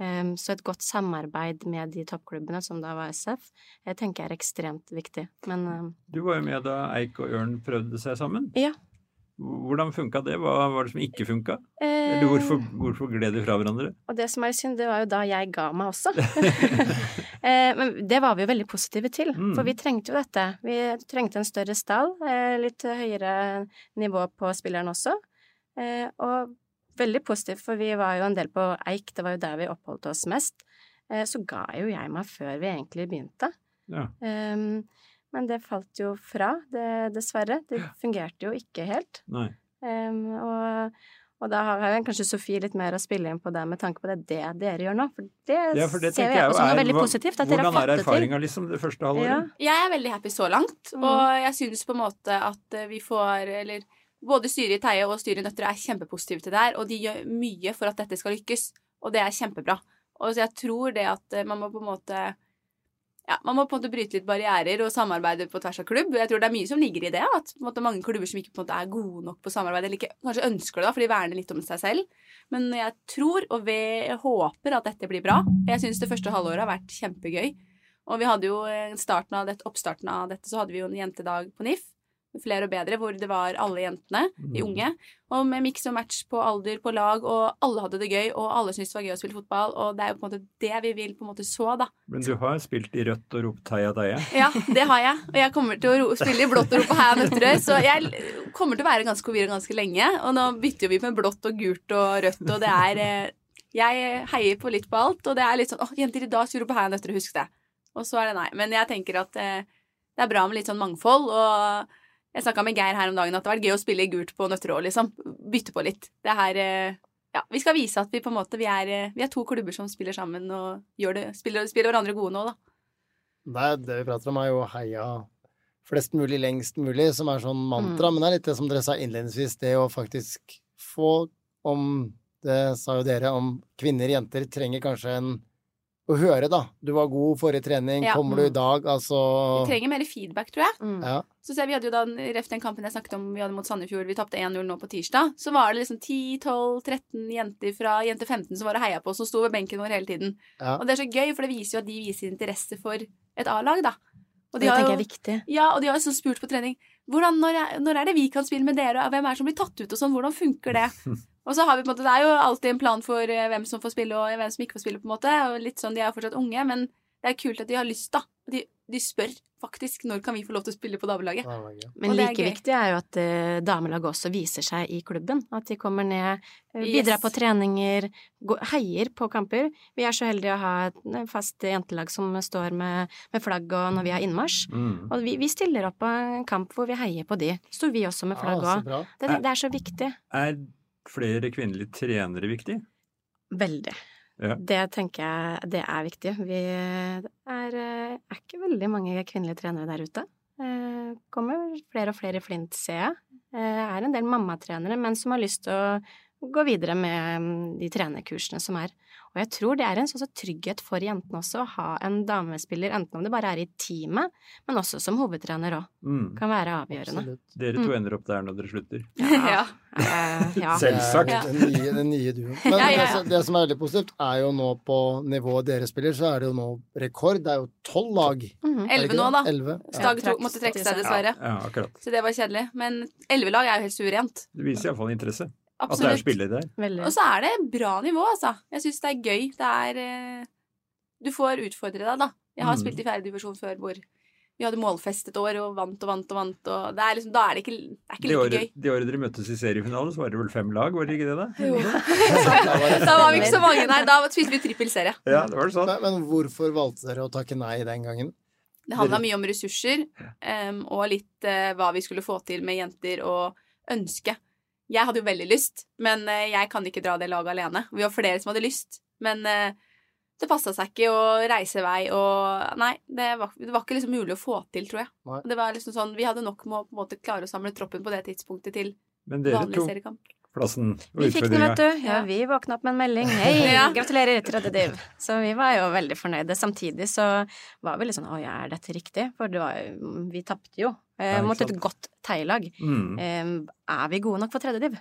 Ehm, så et godt samarbeid med de toppklubbene, som da var SF, jeg tenker er ekstremt viktig. Men ehm, Du var jo med da Eik og Ørn prøvde seg sammen. Ja. Hvordan funka det? Hva var det som ikke funka? Eh, Eller hvorfor, hvorfor gled de fra hverandre? Og det som er synd, det var jo da jeg ga meg også. eh, men det var vi jo veldig positive til, Mm. for vi trengte jo dette. Vi trengte en større stall, eh, litt høyere nivå på spilleren også. Eh, og veldig positivt, for vi var jo en del på Eik, det var jo der vi oppholdt oss mest. Eh, så ga jo jeg meg før vi egentlig begynte. Ja. Um, men det falt jo fra, det, dessverre. Det fungerte jo ikke helt. Nei. Um, og, og da har jeg kanskje Sofie litt mer å spille inn på det med tanke på det, det dere gjør nå. For det, Ja, for det ser jeg jeg også som noe veldig hva- positivt. At dere har Hvordan fått er erfaringa liksom det første halvåret? Ja. Jeg er veldig happy så langt, Mm. og jeg synes på en måte at vi får Eller både styret i Teie og styret i Nøtterøy er kjempepositive til det her, og de gjør mye for at dette skal lykkes, og det er kjempebra. Og så jeg tror det at eh, man må på en måte ja, man må på en måte bryte litt barrierer og samarbeide på tvers av klubb. Jeg tror det er mye som ligger i det. At måte, mange klubber som ikke måte er gode nok på samarbeid, eller ikke kanskje ønsker det, da, for de verner litt om seg selv. Men jeg tror og vi håper at dette blir bra. Jeg syns det første halvåret har vært kjempegøy. Og vi hadde jo eh, starten av dette, oppstarten av dette, så hadde vi jo en jentedag på NIF. Flere og bedre, hvor det var alle jentene, de Mm. unge. Og med miks og match på alder, på lag, og alle hadde det gøy, og alle syntes det var gøy å spille fotball, og det er jo på en måte det vi vil på en måte så, da. Men du har spilt i rødt og ropt heia deia? Ja, det har jeg. Og jeg kommer til å spille i blått og rope Heia Nøtterøy, så jeg kommer til å være ganske forvirra ganske lenge. Og nå bytter vi med blått og gult og rødt, og det er eh, Jeg heier på litt på alt, og det er litt sånn åh, jenter, i dag skal du rope Heia Nøtterøy, husk det. Og så er det nei. Men jeg tenker at eh, det er bra med litt sånn mangfold, og jeg snakka med Geir her om dagen at det har vært gøy å spille gult på nøtterål liksom. Bytte på litt. Det her eh, ja, vi skal vise at vi på en måte vi er, eh, vi er to klubber som spiller sammen og det, spiller, spiller hverandre gode nå, da. Det, det vi prater om, er jo heia flest mulig lengst mulig, som er sånn mantra. Mm. Men det er litt det som dere sa innledningsvis, det å faktisk få om Det sa jo dere om kvinner, jenter trenger kanskje en å høre, da. Du var god forrige trening, Ja. kommer du i dag? Altså Vi trenger mer feedback, tror jeg. Mm. Ja. Så ser vi hadde jo da, ref den kampen jeg snakket om vi hadde mot Sandefjord, vi tapte 1-0 nå på tirsdag, så var det liksom 10-12-13 jenter fra jente 15 som var og heia på oss, som sto ved benken vår hele tiden. Ja. Og det er så gøy, for det viser jo at de viser interesse for et A-lag, da. Og Det har tenker jeg er viktig. Ja, og de har jo sånn spurt på trening hvordan, når, er, når er det vi kan spille med dere, og hvem er det som blir tatt ut og sånn, hvordan funker det? Og så har vi på en måte, Det er jo alltid en plan for eh, hvem som får spille og hvem som ikke får spille, på en måte. Og litt sånn, De er jo fortsatt unge, men det er kult at de har lyst, da. De, de spør faktisk når kan vi få lov til å spille på damelaget. Men like er viktig er jo at uh, damelaget også viser seg i klubben. At de kommer ned, uh, bidrar Yes. på treninger, går, heier på kamper. Vi er så heldige å ha et fast jentelag som står med, med flagg og når vi har innmarsj. Mm. Og vi, vi stiller opp på en kamp hvor vi heier på de. Står vi også med flagg òg. Ja, det, det er så viktig. Er flere kvinnelige trenere viktig? Veldig. Ja. Det tenker jeg det er viktig. Vi er, eh, er ikke veldig mange kvinnelige trenere der ute. Eh, kommer flere og flere i Flint, ser jeg. Eh, er en del mammatrenere, men som har lyst til å gå videre med mm, de trenerkursene som er. Og jeg tror det er en sånn trygghet for jentene også, å ha en damespiller, enten om det bare er i teamet, men også som hovedtrener òg. Mm. Kan være avgjørende. Absolutt. Dere to Mm. ender opp der når dere slutter. Ja. Eh, ja. Selvsagt. Er Den nye, den nye duoen. Men Ja, ja, ja. Det, som- det som er veldig positivt, er jo nå på nivået dere spiller, så er det jo nå rekord. Det er jo tolv lag. Mhm. Elleve nå, da. Elleve. Ja. Stag Ja, tok- måtte trekke seg, dessverre. Ja, akkurat. Så det var kjedelig. Men elleve lag er jo helt suverent. Det viser iallfall interesse. At det er spillere der. Veldig. Og så er det bra nivå, altså. Jeg syns det er gøy. Det er eh, Du får utfordre deg, da. Jeg har Mm. spilt i fjerde divisjon før hvor vi hadde målfest et år og vant og vant og vant, og det er liksom, da er det ikke, det er ikke Det like året, gøy. det året dere møttes i seriefinalen, så var det vel fem lag, var det ikke det? da? Jo. da var vi ikke så mange, nei. Da spilte vi trippelserie. Ja, det var det sånn. Men, men hvorfor valgte dere å takke nei den gangen? Det handla mye om ressurser, um, og litt uh, hva vi skulle få til med jenter og ønske. Jeg hadde jo veldig lyst, men eh, jeg kan ikke dra det laget alene. Vi var flere som hadde lyst, men eh, det passa seg ikke å reise vei og Nei, det var, det var ikke liksom mulig å få til, tror jeg. Nei. Det var liksom sånn, Vi hadde nok med å på en måte klare å samle troppen på det tidspunktet til Men dere vanlig tok seriekamp. Plassen og Vi fikk den, vet du. Ja, vi våkna opp med en melding. Hei, Ja. gratulerer, tredje div. Så vi var jo veldig fornøyde. Samtidig så var vi litt sånn Å ja, er dette riktig? For det var, vi tapte jo eh, mot et godt teilag. Mm. Eh, er vi gode nok for tredje div?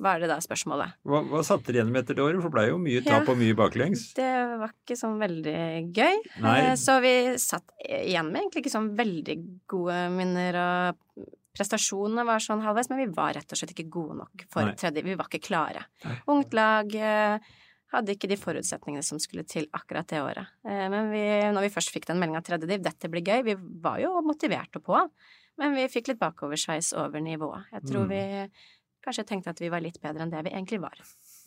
Var det da spørsmålet. Hva, hva satte dere igjen med etter det året? For det ble jo mye Ja. tap og mye baklengs. Det var ikke sånn veldig gøy. Nei. Eh, Så vi satt igjen med egentlig ikke sånn veldig gode minner, og prestasjonene var sånn halvveis, men vi var rett og slett ikke gode nok for Nei. tredje. Vi var ikke klare. Nei. Ungt lag eh, hadde ikke de forutsetningene som skulle til akkurat det året. Eh, Men vi, når vi først fikk den meldinga tredje div, dette blir gøy, vi var jo motiverte på, men vi fikk litt bakoversveis over nivået. Jeg tror Mm. vi kanskje tenkte at vi var litt bedre enn det vi egentlig var.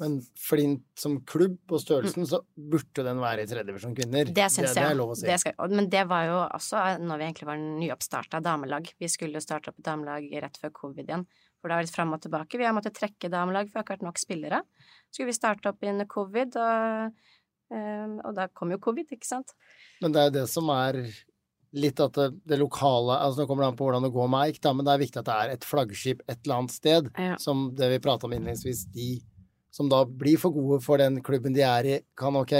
Men Flint som klubb og størrelsen, så burde den være i tredjedivisjon kvinner. Det syns jeg. det er lov å si. Det skal, men det var jo også når vi egentlig var nyoppstarta damelag. Vi skulle jo starte opp damelag rett før covid igjen. For det var litt fram og tilbake. Vi har måttet trekke damelag, for vi har ikke vært nok spillere. Så skulle vi starte opp under covid, og, eh, og da kom jo covid, ikke sant. Men det er jo det som er litt at det, det lokale altså Nå kommer det an på hvordan det går med Eik, da, men det er viktig at det er et flaggskip et eller annet sted. Ja. Som det vi prata om innledningsvis. De som da blir for gode for den klubben de er i, kan ok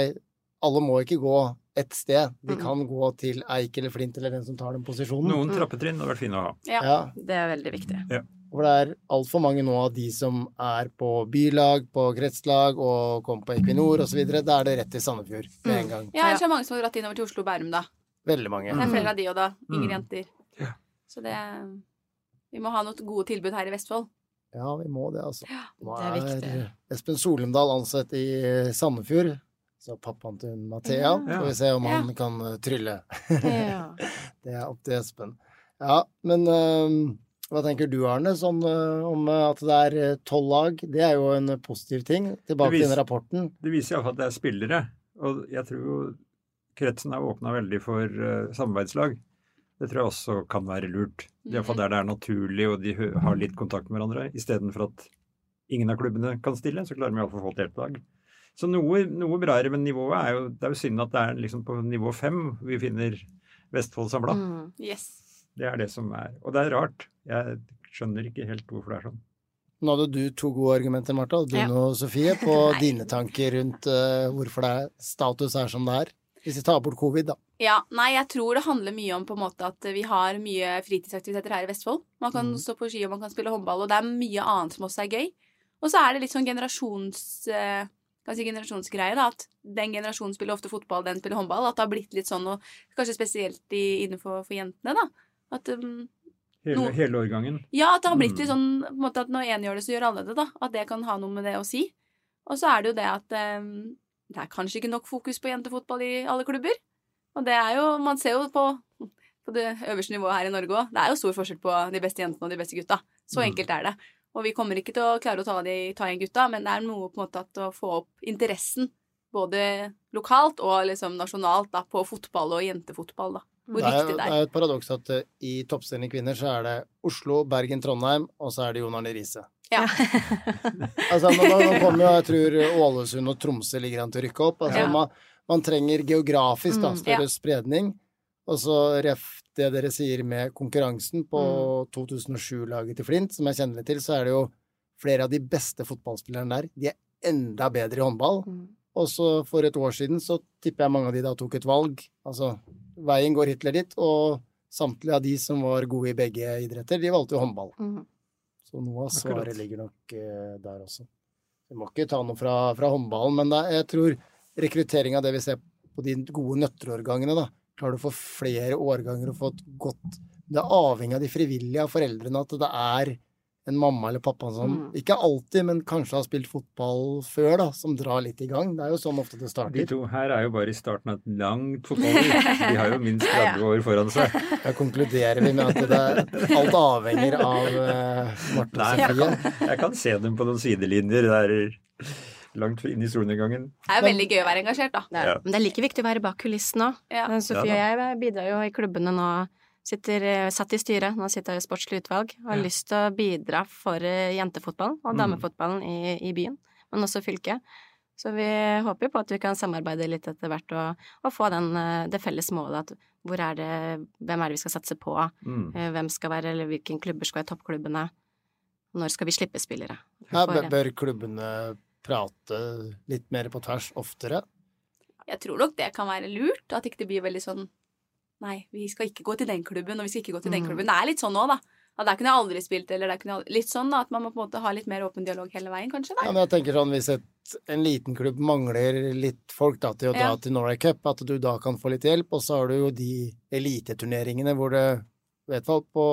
Alle må ikke gå ett sted. De Mm. kan gå til Eik eller Flint eller den som tar den posisjonen. Noen trappetrinn hadde vært fine å ha. Ja. Ja, Det er veldig viktig. For det er altfor mange nå av de som er på bylag, på kretslag og kommer på Equinor osv. Da er det rett til Sandefjord med en gang. Ja, ellers er det mange som har dratt innover til Oslo og Bærum, da. Veldig mange. Det er flere av de òg, da. Yngre Mm. jenter. Ja. Så det Vi må ha noen gode tilbud her i Vestfold. Ja, vi må det, altså. Nå det er viktig. Espen Solumdal ansatt i Sandefjord. Så pappaen til Mathea. Ja. Får vi se om Ja. han kan eh, trylle. Ja. det er opp til Espen. Ja, men eh, hva tenker du, Arne, sånn, eh, om eh, at det er tolv lag? Det er jo en positiv ting. Tilbake Det til den rapporten. Det viser iallfall at det er spillere. Og jeg tror jo kretsen har åpna veldig for uh, samarbeidslag. Det tror jeg også kan være lurt. Iallfall der det er naturlig og de har litt kontakt med hverandre. Istedenfor at ingen av klubbene kan stille, så klarer vi iallfall å få til et lag. Så noe, noe bra er det, men nivået er jo Det er jo synd at det er liksom på nivå fem vi finner Vestfold samla. Mm. Yes. Det er det som er Og det er rart. Jeg skjønner ikke helt hvorfor det er sånn. Nå hadde du to gode argumenter, Martha. Og du Ja. nå, Sofie, på dine tanker rundt uh, hvorfor det er status er som det er. Hvis vi tar bort covid, da. Ja, nei, jeg tror det handler mye om på en måte at vi har mye fritidsaktiviteter her i Vestfold. Man kan Mm. stå på ski og man kan spille håndball, og det er mye annet som også er gøy. Og så er det litt sånn generasjons... eh, kan si generasjonsgreie, da. At den generasjonen spiller ofte fotball, den spiller håndball. At det har blitt litt sånn, og kanskje spesielt i, innenfor for jentene, da. At um, Hele, Noe- hele årgangen. Ja, at det har blitt Mm. litt sånn på en måte at når én gjør det, så gjør alle det, da. At det kan ha noe med det å si. Og så er det jo det at um, det er kanskje ikke nok fokus på jentefotball i alle klubber. Og det er jo Man ser jo på, på det øverste nivået her i Norge òg. Det er jo stor forskjell på de beste jentene og de beste gutta. Så Mm. enkelt er det. Og vi kommer ikke til å klare å ta, de, ta igjen gutta, men det er noe på en måte at å få opp interessen både lokalt og liksom nasjonalt da, på fotball og jentefotball. da. Hvor Det er, viktig jo- er. det er et paradoks at uh, i toppstillende kvinner så er det Oslo, Bergen, Trondheim, og så er det Jon Arne Riise. Ja. Altså, nå, nå kommer jo, jeg tror Ålesund og Tromsø ligger an til å rykke opp. Altså, Ja. man, man trenger geografisk da, Mm, ja. spredning. Og så ref det dere sier med konkurransen på Mm. 2007-laget til Flint, som jeg kjenner litt til, så er det jo flere av de beste fotballspillerne der. De er enda bedre i håndball. Mm. Og så for et år siden så tipper jeg mange av de da tok et valg. Altså, veien går Hitler dit, og samtlige av de som var gode i begge idretter, de valgte jo håndball. Mm. Så noe av svaret ligger nok uh, der også. Vi må ikke ta noe fra, fra håndballen, men er- jeg tror rekruttering av det vi ser på de gode nøtterårgangene, da, klarer du å få flere årganger og få et godt Det er avhengig av de frivillige, av foreldrene, at det er en mamma eller pappa som Mm. ikke alltid, men kanskje har spilt fotball før, da, som drar litt i gang. Det er jo sånn ofte det De starter. to her er jo bare i starten av et langt fotballliv. De har jo minst 30 år foran seg. Da konkluderer vi med at det, alt avhenger av uh, Marte og Sofie. jeg kan se dem på noen sidelinjer der langt inn i solnedgangen. Det er jo veldig gøy å være engasjert, da. Det er, Ja. Men det er like viktig å være bak kulissene òg. Ja. Sofie og jeg bidrar jo i klubbene nå. Sitter, eh, satt i styret, nå sitter jeg i sportslig utvalg. Har Ja. lyst til å bidra for eh, jentefotballen og Mm. damefotballen i, i byen, men også fylket. Så vi håper på at vi kan samarbeide litt etter hvert og, og få den, eh, det felles målet at hvor er det, hvem er det vi skal satse på, Mm. hvem skal være, eller hvilke klubber skal være toppklubbene, når skal vi slippe spillere? Ja, bør- bør klubbene prate litt mer på tvers oftere? Jeg tror nok det kan være lurt, at ikke det blir veldig sånn Nei, vi skal ikke gå til den klubben, og vi skal ikke gå til den Mm. klubben. Det er litt sånn nå, da. At der kunne jeg aldri spilt, eller der kunne jeg aldri... Litt sånn da, at man må på en måte ha litt mer åpen dialog hele veien, kanskje. Ja, men jeg tenker sånn, Hvis et, en liten klubb mangler litt folk da, til å dra Ja. til Norway Cup, at du da kan få litt hjelp. Og så har du jo de eliteturneringene hvor det i hvert fall på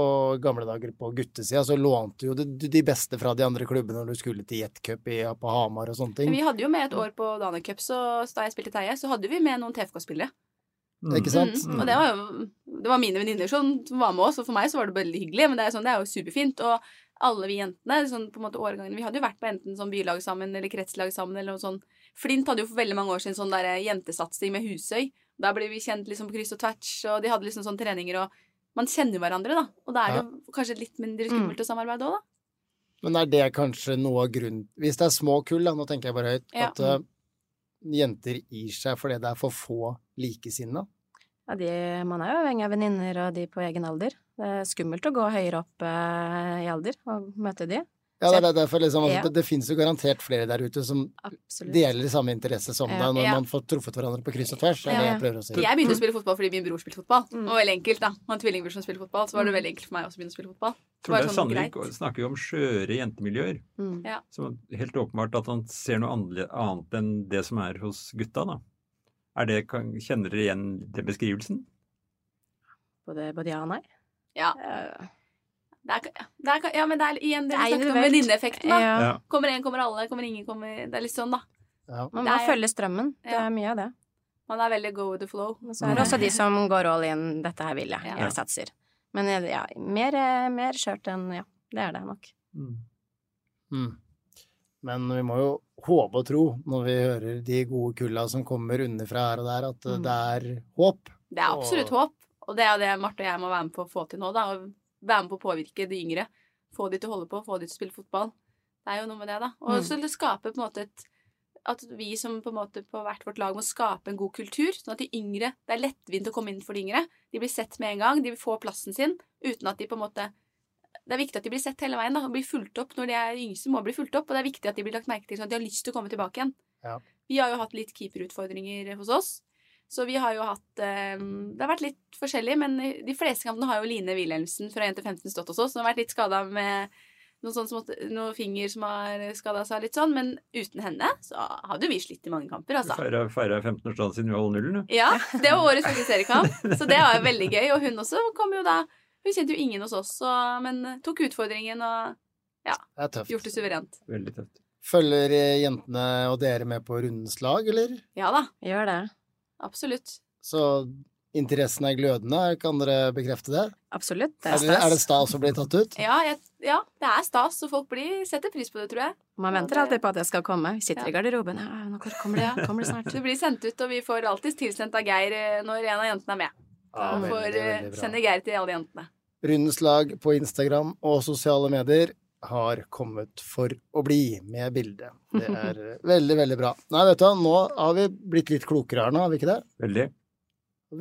gamle dager på guttesida, så lånte jo de, de beste fra de andre klubbene når du skulle til Jetcup i- på Hamar og sånne ting. Men vi hadde jo med et år på Dana Cup, så da jeg spilte Teie, så hadde vi med noen TFK-spillere. Mm. Ikke sant? Mm, og det var jo det var mine venninner som som var med oss, og for meg så var det veldig hyggelig. Men det er, sånn, det er jo superfint. Og alle vi jentene, sånn på en måte årgangene Vi hadde jo vært på enten sånn bylag sammen eller kretslag sammen eller noe sånn. Flint hadde jo for veldig mange år siden sånn der jentesatsing med Husøy. Da ble vi kjent liksom på kryss og tvers, og de hadde liksom sånn treninger og Man kjenner jo hverandre, da. Og da er det ja. kanskje litt mindre skummelt å samarbeide òg, da. Men er det kanskje noe av grunnen Hvis det er små kull, da, nå tenker jeg bare høyt, Ja. at uh, jenter gir seg fordi det er for få likesinnede? Ja, de, man er jo avhengig av venninner og de på egen alder. Det er skummelt å gå høyere opp uh, i alder og møte de. Ja, det er derfor liksom, altså, Ja. det, det finnes jo garantert flere der ute som Absolutt. deler samme interesse som Ja. deg, når Ja. man får truffet hverandre på kryss og tvers. er Ja, det jeg prøver å si. Jeg begynte å spille fotball fordi min bror spilte fotball. Mm. Det var veldig enkelt, da. Han tvillingbror som spiller fotball, så var det veldig enkelt for meg også å begynne å spille fotball. Torleif sånn Sandvik snakker jo om skjøre jentemiljøer. Mm. Ja. Så helt åpenbart at han ser noe annet enn det som er hos gutta, da. Er det, kjenner dere igjen den beskrivelsen? Både, både ja og nei. Ja. Eh, Det er, det er, ja, men det er igjen det Det vi snakket om venninneeffekten. Ja. Ja. Kommer en, kommer alle. Kommer ingen, kommer Det er litt sånn, da. Ja. Man må er- følge strømmen. Det Ja. er mye av det. Man er veldig go with the flow. Og så er det også de som går all in. Dette her vil jeg. Ja. Jeg satser. Men eh, ja, mer, eh, mer skjørt enn Ja, det er det nok. Mm. Mm. Men vi må jo håpe og tro, når vi hører de gode kulla som kommer underfra her og der, at eh, Mm. det er håp. Det er absolutt Og- håp, og det er jo det Marte og jeg må være med på å få til nå. da, og Være med på å påvirke de yngre. Få de til å holde på, få de til å spille fotball. Det er jo noe med det, da. Og Mm. så det skape på en måte et At vi som på en måte på hvert vårt lag må skape en god kultur, sånn at de yngre Det er lettvint å komme inn for de yngre. De blir sett med en gang. De får plassen sin uten at de på en måte det er viktig at de blir sett hele veien. da, og blir fulgt opp Når de er yngste, må bli fulgt opp. Og det er viktig at de blir lagt merke til, sånn at de har lyst til å komme tilbake igjen. Ja. Vi har jo hatt litt keeperutfordringer hos oss. Så vi har jo hatt eh, Det har vært litt forskjellig, men de fleste kampene har jo Line Wilhelmsen fra 1 til 15 stått hos oss. Hun har vært litt skada med noen, sånne smått- noen finger som har skada seg litt sånn. Men uten henne så hadde vi slitt i mange kamper, altså. Feira, feira 15-årsdagen siden vi holdt nullen, du. Ja, det var årets første seriekamp, så det var jo veldig gøy. Og hun også kom jo da Hun kjente jo ingen hos oss, så, men tok utfordringen og Det er tøft. gjort det suverent. Veldig tøft. Følger jentene og dere med på rundens lag, eller? Ja da, Gjør det. Absolutt. Så interessen er glødende, kan dere bekrefte det? Absolutt. Det Er er det, er det stas. stas å bli tatt ut? Ja, jeg, ja det er stas, og folk blir, setter pris på det, tror jeg. Man venter alltid på at jeg skal komme. Vi sitter Ja. i garderoben. Ja, nå kommer det, kommer det snart. Det blir sendt ut, og vi får alltid tilsendt av Geir eh, når en av jentene er med. Ja, får veldig, eh, veldig bra. sende Geir til alle jentene. Rundens lag på Instagram og sosiale medier har kommet for å bli med bildet. Det er veldig, veldig bra. Nei, vet du nå har vi blitt litt klokere her nå, har vi ikke det? Veldig.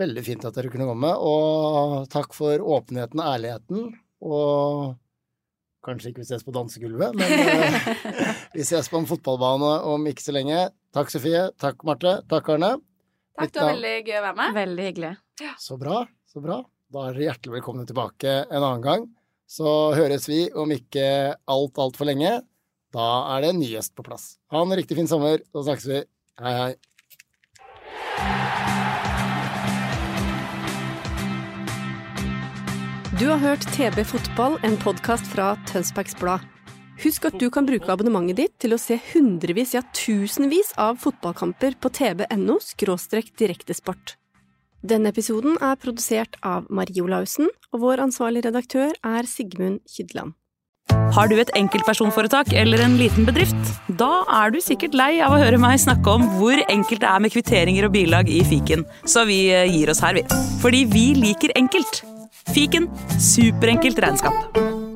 Veldig fint at dere kunne komme, og takk for åpenheten og ærligheten. Og kanskje ikke vi ses på dansegulvet, men eh, vi ses på en fotballbane om ikke så lenge. Takk, Sofie. Takk, Marte. Takk, Arne. Takk, det var veldig gøy å være med. Veldig hyggelig. Så bra, så bra. Da er dere hjertelig velkomne tilbake en annen gang. Så høres vi om ikke alt, altfor lenge. Da er det en ny gjest på plass. Ha en riktig fin sommer, så snakkes vi. Hei, hei. Du har hørt TB Fotball, en podkast fra Tønsbergs Blad. Husk at du kan bruke abonnementet ditt til å se hundrevis, ja tusenvis av fotballkamper på tb.no – direktesport. Denne episoden er produsert av Marie Olaussen, og vår ansvarlige redaktør er Sigmund Kydland. Har du et enkeltpersonforetak eller en liten bedrift? Da er du sikkert lei av å høre meg snakke om hvor enkelt det er med kvitteringer og bilag i fiken, så vi eh, gir oss her, vi. Fordi vi liker enkelt. Fiken superenkelt regnskap.